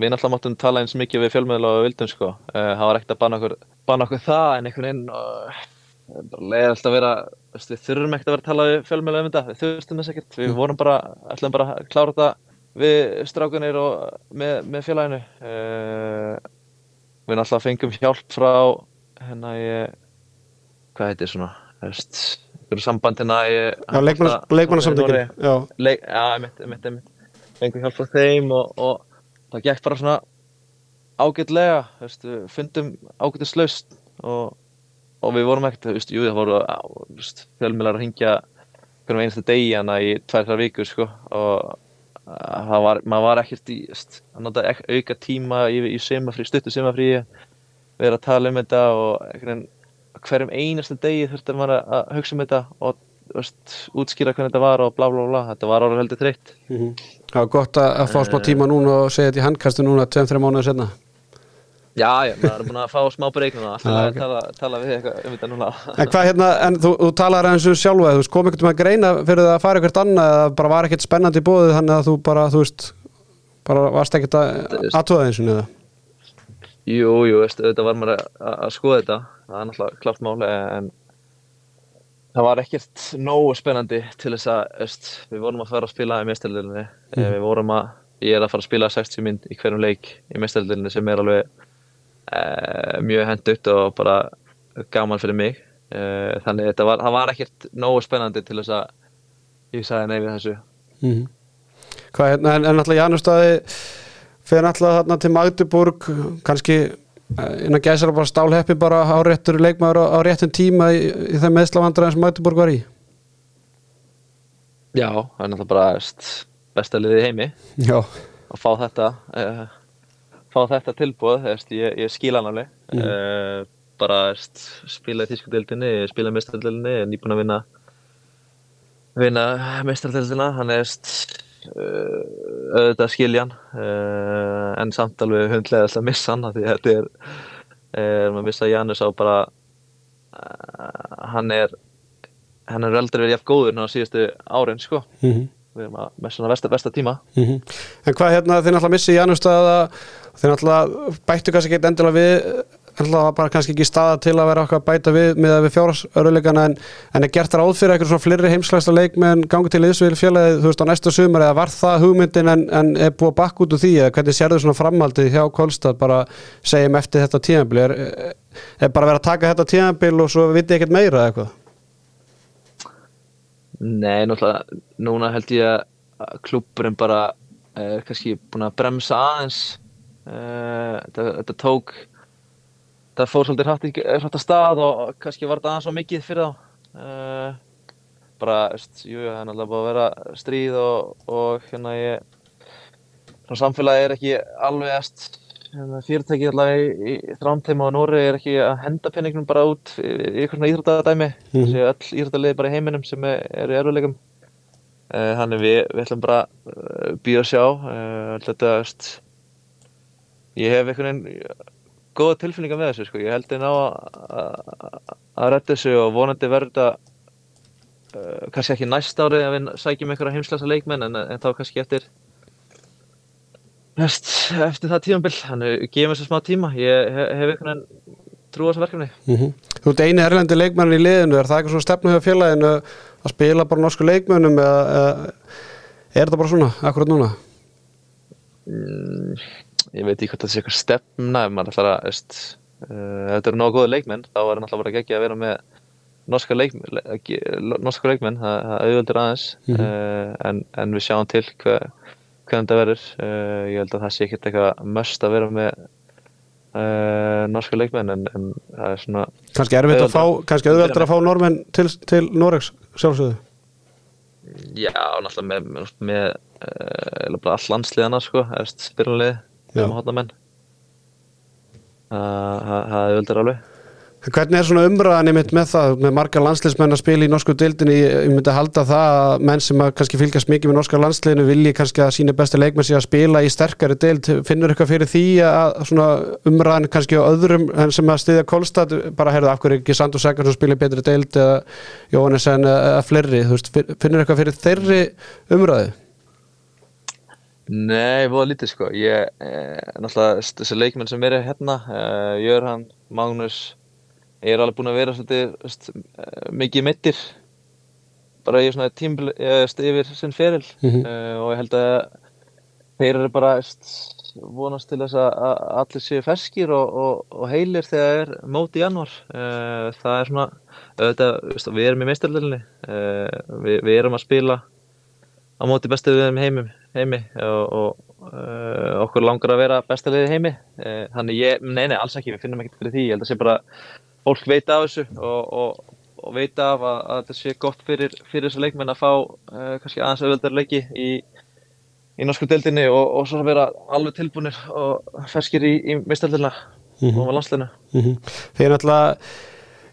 við náttúrulega máttum tala eins mikið við fjölmiðla og vildum sko. Eh, það var ekkert að banna okkur, banna okkur það leiðilegt að vera við þurfum ekkert að vera að tala við fjölmiðla um þetta. Við þurftum þess ekkert, við vorum bara ætlum bara að klára þetta við strákunir og með, með félaginu. Uh, við náttúrulega fengum hjálp frá hérna ég hvað heitir svona veist, einhverju samband hérna ég, Já, leikmanna- leikmannasamtökin Já, leik, já, einmitt, einmitt, einmitt. Fengum hjálp frá þeim og, og það gekk bara svona ágætlega, þú veist, við fundum ágætislaust og, og við vorum ekkert, þú veist, jú, það voru fjölmiðlar að hringja hvernig einasta degi hana í tvær, þrjár vikur, sko, og uh, það var, maður var ekkert í, þú veist, að nota ek, auka tíma í, í semafrí, stuttu semafrí, vera að tala um þetta og hverjum einasta degi þurfti maður að, að hugsa um þetta og, veist, útskýra hvernig þetta var og blá, blá, blá, þetta var orðið heldur þreytt. mhm. það var gott að, að fá smá tíma núna og segja þetta í handkastu núna 2-3 mánuðir setna Já, já, maður er búin að fá smá breyk núna, alltaf að ok. tala, tala við eitthvað um þetta núna. En hvað hérna, en þú, þú talar eins og sjálfa, þú veist, kom einhvern veginn að greina fyrir það að fara eitthvað annað eða bara var ekkert spennandi í bóðið þannig að þú bara, þú veist, bara varst ekkert að aðtóða eins og niður. Jú, jú, veist, auðvitað var maður að, skoða þetta, það er náttúrulega klart mál, en það var ekkert nógu spennandi til þess að, veist, við vorum að fara að spila í mestaldilinu, mm. við vorum að, ég er að fara að spila 60 mynd í hverjum leik í mestaldilinu sem er alveg mjög hendugt og bara gaman fyrir mig, e, þannig þetta var, það var ekkert nógu spennandi til þess að ég sagði nei við þessu. Mm Hvað hérna, en, en náttúrulega Janustadi fyrir þarna til Magdeburg, kannski eh, innan gæsar bara stálheppi bara á réttur leikmaður á, réttum tíma í, í þeim meðslavandræðin sem Magdeburg var í. Já, það er náttúrulega bara besta liðið heimi Já. að fá þetta uh, fá þetta tilbúð, veist, ég, ég skila hann alveg. Mhm. uh, bara veist, spila í þýskudeldinni, spila í mestrardeldinni, nýbúin að vinna vinna mestrardeldina hann er uh, auðvitað skiljan uh, en samt alveg hundlega að missa hann því þetta er uh, maður missa Janus á bara hann er hann er aldrei verið jafn góður ná síðustu árin sko. Mm við erum að með svona versta tíma. Mhm. En hvað hérna, þið náttúrulega missi Janustad þið náttúrulega bættu kannski ekki endilega við náttúrulega bara kannski ekki staða til að vera okkar að bæta við með að við fjárasöruleikana en, en er gert ráð fyrir eitthvað svona fleiri heimslæsta leikmenn gangi til liðsvil félagið þú veist á næsta sumar eða var það hugmyndin en, en er búið að bakka út úr því eða hvernig sérðu svona framhaldið hjá Kolstad? Bara segjum eftir þetta tíðanbíl er, er bara verið að taka þetta tíðanbíl og svo vitið ekkert meira eitthvað Nei, náttúrulega, núna held ég að klúburinn bara er kannski búin að bremsa aðeins. Uh, þetta, þetta tók það fór svolítið hrætt, að stað og kannski var þetta aðeins svo mikið fyrir þá. Uh, bara, jú, það er náttúrulega búið að vera stríð og, og hérna ég samfélagi er ekki alveg eftir hérna, fyrirtæki allavega í, þrámteima og Nóri er ekki að henda penningnum bara út í, eitthvað svona íþróttadæmi mm. þessi öll íþróttaliði bara í heiminum sem er, eru í erfuleikum uh, þannig við, við ætlum bara uh, býja og sjá uh, þetta, ég hef einhvern veginn góða tilfinningar með þessu sko. ég held ég ná að- að að redda þessu og vonandi uh, kannski ekki næst árið að við sækjum einhverja heimslæsa leikmenn en, en þá kannski eftir Vest, eftir það tímabill, þannig gefum þessu smá tíma. Ég hef, hef einhvern veginn trú á þessu verkefni. Mm Þú ert eini erlendi leikmennin í liðinu. Er það eitthvað svona stefnu hjá félaginu að spila bara norsku leikmönnum eða, eða er þetta bara svona, akkurat núna? mm, ég veit ekki hvort það sé eitthvað stefna ef maður ætlar að veist, uh, ef þetta eru nógu góði leikmenn þá er náttúrulega bara ekki að vera með norska, leik, le, norska leikmenn það, það auðvöldur aðeins. Mhm. uh, en, en við sjáum til hver, hvernig þetta verður. Uh, ég held að það sé ekkert eitthvað möst að vera með uh, norska leikmenn en, en það er svona Kannski erfitt að fá, kannski auðveldur að fá normenn til, til Noregs sjálfsögðu. Já, náttúrulega með, með, með uh, bara all landsliðana sko, erst spyrunlið með hotnamenn það það- það völdur alveg Hvernig er svona umræðan einmitt með það, með marga landsliðsmenn að spila í norsku deildinni, ég myndi halda það að menn sem að kannski fylgjast mikið með norska landsliðinu vilji kannski að sína besti leikmenn sig að spila í sterkari deild, finnur eitthvað fyrir því að svona umræðan kannski á öðrum sem að stiðja Kolstad, bara heyrðu af hverju ekki Sandur Sækars og spila í betri deild eða Jóhannes en eða fleiri, þú veist, finnur eitthvað fyrir þeirri umræðu? Nei, voða lítið sko. Ég, eh, náttúrulega, þessi leikmenn sem eru hérna, eh, Jörhann, Magnús, ég er alveg búinn að vera svolítið veist, mikið mittir bara í svona tímbil yfir sinn feril. Mm -hmm. uh, og ég held að þeir eru bara vonast til þess að allir séu ferskir og, og, og heilir þegar er móti í januar uh, það er svona auðvitað, við erum í meistarleginni uh, við, við erum að spila á móti bestu við heimum heimi og, og okkur langar að vera bestarlegið heimi. Þannig ég, nei nei, alls ekki, við finnum ekkert fyrir því. Ég held að það sé bara fólk veit af þessu og, og, og veit af að, að þetta sé gott fyrir, fyrir þessu leikmenn að fá uh, kannski aðeins auðvöldar leiki í, í norsku deildinni og, og svo vera alveg tilbúinir og ferskir í, í meistaldina mm -hmm. og landsleinu. Mm -hmm. Þeir náttúrulega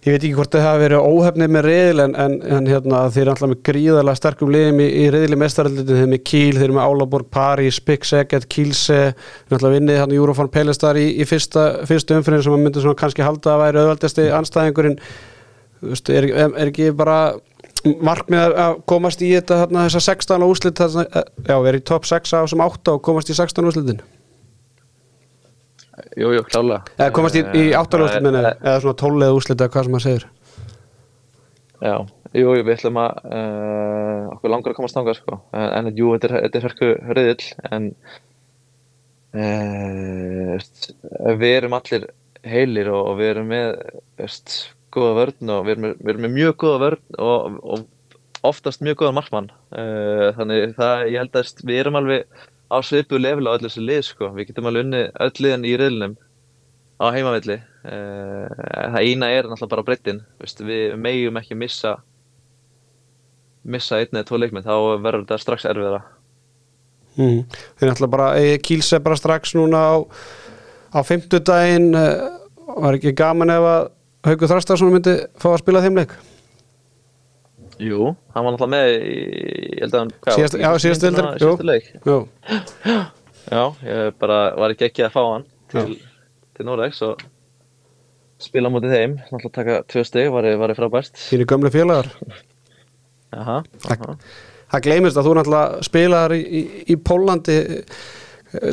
ég veit ekki hvort það hafa verið óhefnið með reyðil en, en, en hérna, þeir er alltaf með gríðarlega sterkum liðum í, í reyðili mestaraldinu, þeir eru með Kíl, þeir eru með Álaborg, París, Big Segget, Kílse þeir er alltaf vinnið hann í Eurofarm Pelestar í, í fyrsta, fyrsta umfyrir sem maður myndi kannski halda að væri auðvaldasti anstæðingurinn er, er ekki bara markmið að komast í þetta þarna, þessa 16 úslit já, verið í top 6 á sem 8 og komast í 16 úslitin Jú, jú, klálega. Eða komast í, í áttalúslit minni eða svona tólulega úslit eða hvað sem maður segir. Já, jú, við ætlum að uh, okkur langar að komast ángar sko. en, jú, þetta er, er hörku hörðill en uh, við erum allir heilir og, og við erum með veist, góða vörn og við erum, við erum með mjög góða vörn og, og oftast mjög góða markmann. Uh, þannig það, ég held að við erum alveg á svipu level á öllu þessu lið sko. við getum alveg unni öll liðan í riðlunum á heimavilli uh, það eina er náttúrulega bara breytin við megjum ekki missa missa einn eða tvo leikminn þá verður þetta strax erfiðara. Mm. Þeir náttúrulega bara kýlse bara strax núna á, á fymtudaginn uh, var ekki gaman ef að Haugur Þrastarsson myndi fá að spila þeim leik Jú, hann var náttúrulega með í, ég held að hann, hvað? Síðast, já, síðastu heldur, jú. Síðastu leik. Jú. Já, ég bara var ekki ekki að fá hann til, til Norex og spila mútið þeim, náttúrulega taka tvö steg, var ég frábært. Þínu gömlu félagar. Jaha. Það gleymist að þú náttúrulega spilaðar í, í, í Pólandi,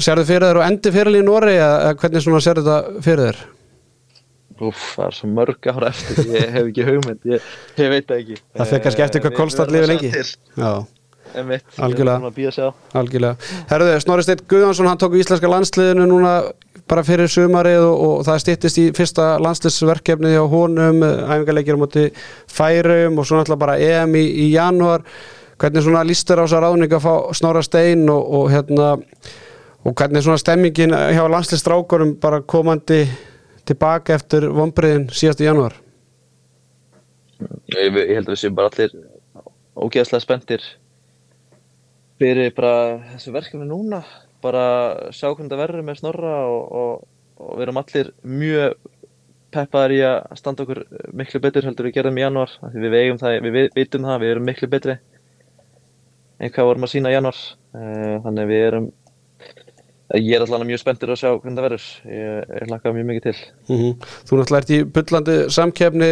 serðu fyrir þér og endi fyrir í Noregi, eða hvernig svona serðu þetta fyrir þér? Úf, það er svo mörg ára eftir, ég hef ekki hugmynd, ég, ég veit það ekki. Það fyrir kannski eftir hvað Kolstad lifið lengi. Já, Einmitt, algjörlega. algjörlega. Herruði, Snorri Steit Guðjónsson, hann tók í Íslenska landsliðinu núna bara fyrir sumarið og, og það stittist í fyrsta landsliðsverkefni á honum, æfingarleikir á móti færum og svo náttúrulega bara EM í, í janúar. Hvernig svona lístur á þessa ráðning að fá Snorra Stein og, og hérna, og hvernig svona stemmingin hjá landsliðstrákurum bara komandi tilbaka eftir vonbreiðin síðastu janúar? Ég, ég held að við séum bara allir ógeðslega spendir fyrir bara þessu verkefni núna. Bara sjá hvernig það verður með snorra og, og, og við erum allir mjög peppaðar í að standa okkur miklu betur heldur við gerðum í janúar við veitum það, það, við erum miklu betri en hvað vorum að sína í janúar. Eh, þannig við erum Ég er alltaf mjög spenntur að sjá hvernig það verður. Ég, ég hlakka mjög mikið til. Mm -hmm. Þú náttúrulega ert í byllandi samkefni,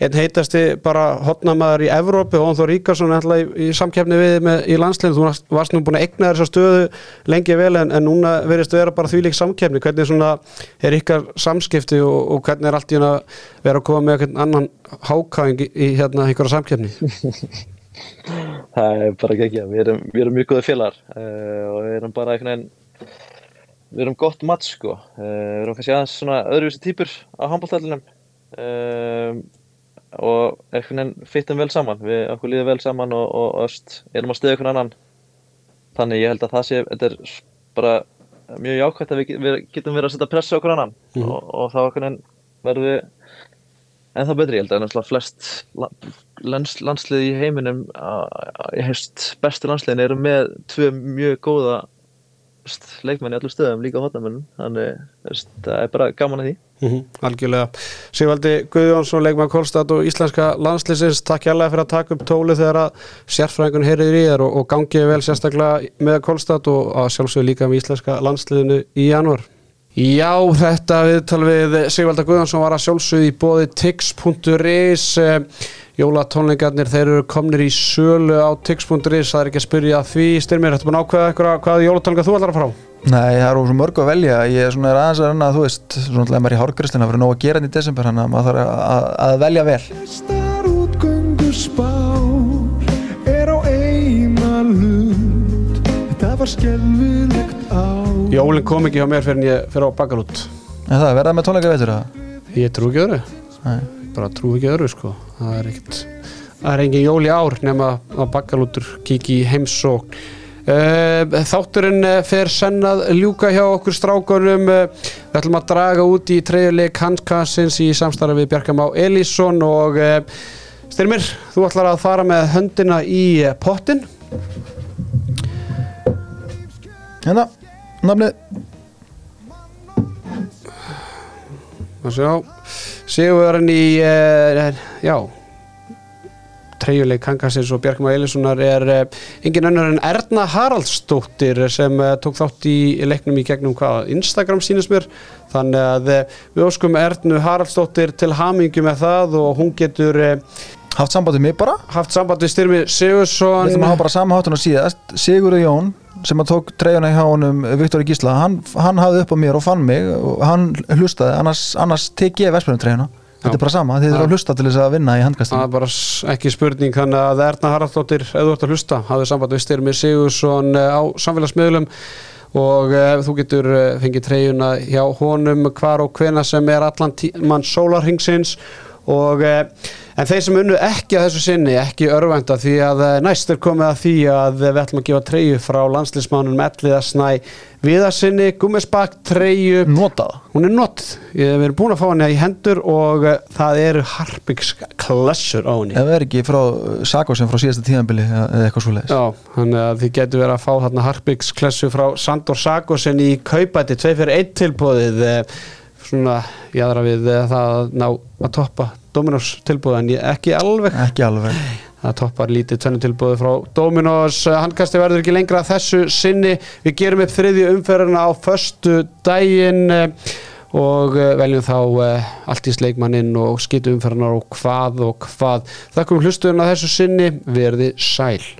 einn heitasti bara hotnamaður í Evrópi og Ónþór Ríkarsson er í, í samkefni við með, í landsleginn. Þú varst nú búin að egna þessa stöðu lengi vel en, en núna verðist vera bara því lík samkefni. Hvernig svona er ykkar samskipti og, og hvernig er allt í hérna að vera að koma með einhvern annan hákáing í, í hérna einhverja samkefni? það er bara ekki ekki. Við erum, vi erum mjög góðið félagar uh, og við erum bara einhvern veginn við erum gott mat sko. Uh, við erum kannski aðeins svona öðruvísi týpur á handbóltallinum um, ehm, og einhvern veginn fyttum vel saman. Við okkur líðum vel saman og, og öst erum að stiða einhvern annan. Þannig ég held að það sé, þetta er bara mjög jákvæmt að við, við getum verið að setja pressa okkur annan. Mm -hmm. og, og þá einhvern veginn verðum við en það betri, ég held að náttúrulega flest lands, landslið í heiminum ég heist bestu landsliðin eru með tvö mjög góða leikmenn í allur stöðum líka hóttamönnum þannig það er bara gaman að því Mm algjörlega. Sigvaldi Guðjónsson, leikmann Kolstad og íslenska landslýsins, takk hérlega fyrir að taka upp tóli þegar að sérfræðingun heyriður í þér og, og gangið vel sérstaklega með Kolstad og að sjálfsögur líka með íslenska landslýðinu í janúar. Já, þetta viðtal við Sigvalda Guðjónsson var að sjálfsögðu í bóði tix.is Jólatónleikarnir, þeir eru komnir í sölu á tix.is, það er ekki að spyrja því, styrmir, þetta búin að ákveða eitthvað hvaða jólatónleika þú ætlar að fara á? Nei, það eru svo mörg að velja. Ég er svona er aðeins að renna, þú veist svona ætlaði maður í hárgristina, það verður nóg að gera þetta í desember hann að maður þarf að, að, að velja vel. Er Jólinn kom ekki hjá mér fyrir en ég fyrir á bakalút En það, verða með tónleika veitur það? Ég trú ekki öðru, Nei. Bara trú ekki öðru sko. Það er ekkert það er engin jól í ár nema að bakalútur kiki í heimsókn. Uh, þátturinn uh, fer senn að ljúka hjá okkur strákunum. Uh, við ætlum að draga út í treyjuleik handkassins í samstarfi við Bjarkamá Elísson og Styrmir, þú ætlar að fara með höndina í pottin Hérna, nafnið og sjá Sigurðurinn í já treyjuleik Kankassins og Bjarkma Eilissonar er uh, engin önnur en Erna Haraldsdóttir sem tók þátt í leiknum í gegnum hvað Instagram sínist mér. Þannig að við óskum Ernu Haraldsdóttir til hamingu með það og hún getur Haft samband við mig bara. Haft samband við Styrmi Við Sigursson ætlum að hafa bara sama háttun og síðast. Sigurður Jón sem að tók treyjuna hjá honum Viktor Gísla, hann, hann hafði upp á mér og fann mig og hann hlustaði. Annars, annars tek ég Vestbjörnum treyjuna. Þetta er bara sama, þið þurfa að hlusta til þess að vinna í Það handkastinu er bara ekki spurning þannig að Erna Haraldsdóttir, ef þú ert að hlusta hafið samband við Styrmi Sigursson eh, á samfélagsmiðlum. Og uh, þú getur uh, fengið treyjuna hjá honum hvar og hvena sem er allan tímann sólarhingsins og uh, en þeir sem unnu ekki að þessu sinni ekki örvænta því að uh, næst er komið að því að við ætlum að gefa treyju frá landslismánum Elliða Snæ Viðarsinni, gummisbak treyju. Notað? Hún er nott, við erum búin að fá henni í hendur og uh, það eru Harpiks klessur á henni. Það er ekki frá Sakosin frá síðasta tíðanbili eða eitthvað svo leiðis Já, þannig að þið getur verið að fá þarna Harpiks klessu frá Sandor Sagosen í kaupæti, tvei fyrir eh, svona jáðra við eh, það að ná að toppa Dominos tilbúðið en ekki alveg. Ekki alveg. Það toppar lítið tvennu tilbúðið frá Dominos. Handkasti verður ekki lengra þessu sinni. Við gerum upp þriðju umferðina á föstu daginn eh, og eh, veljum þá eh, allt í sleikmanninn og skitu umferðina og hvað og hvað. Þakkum hlustuðuna þessu sinni. Verði sæl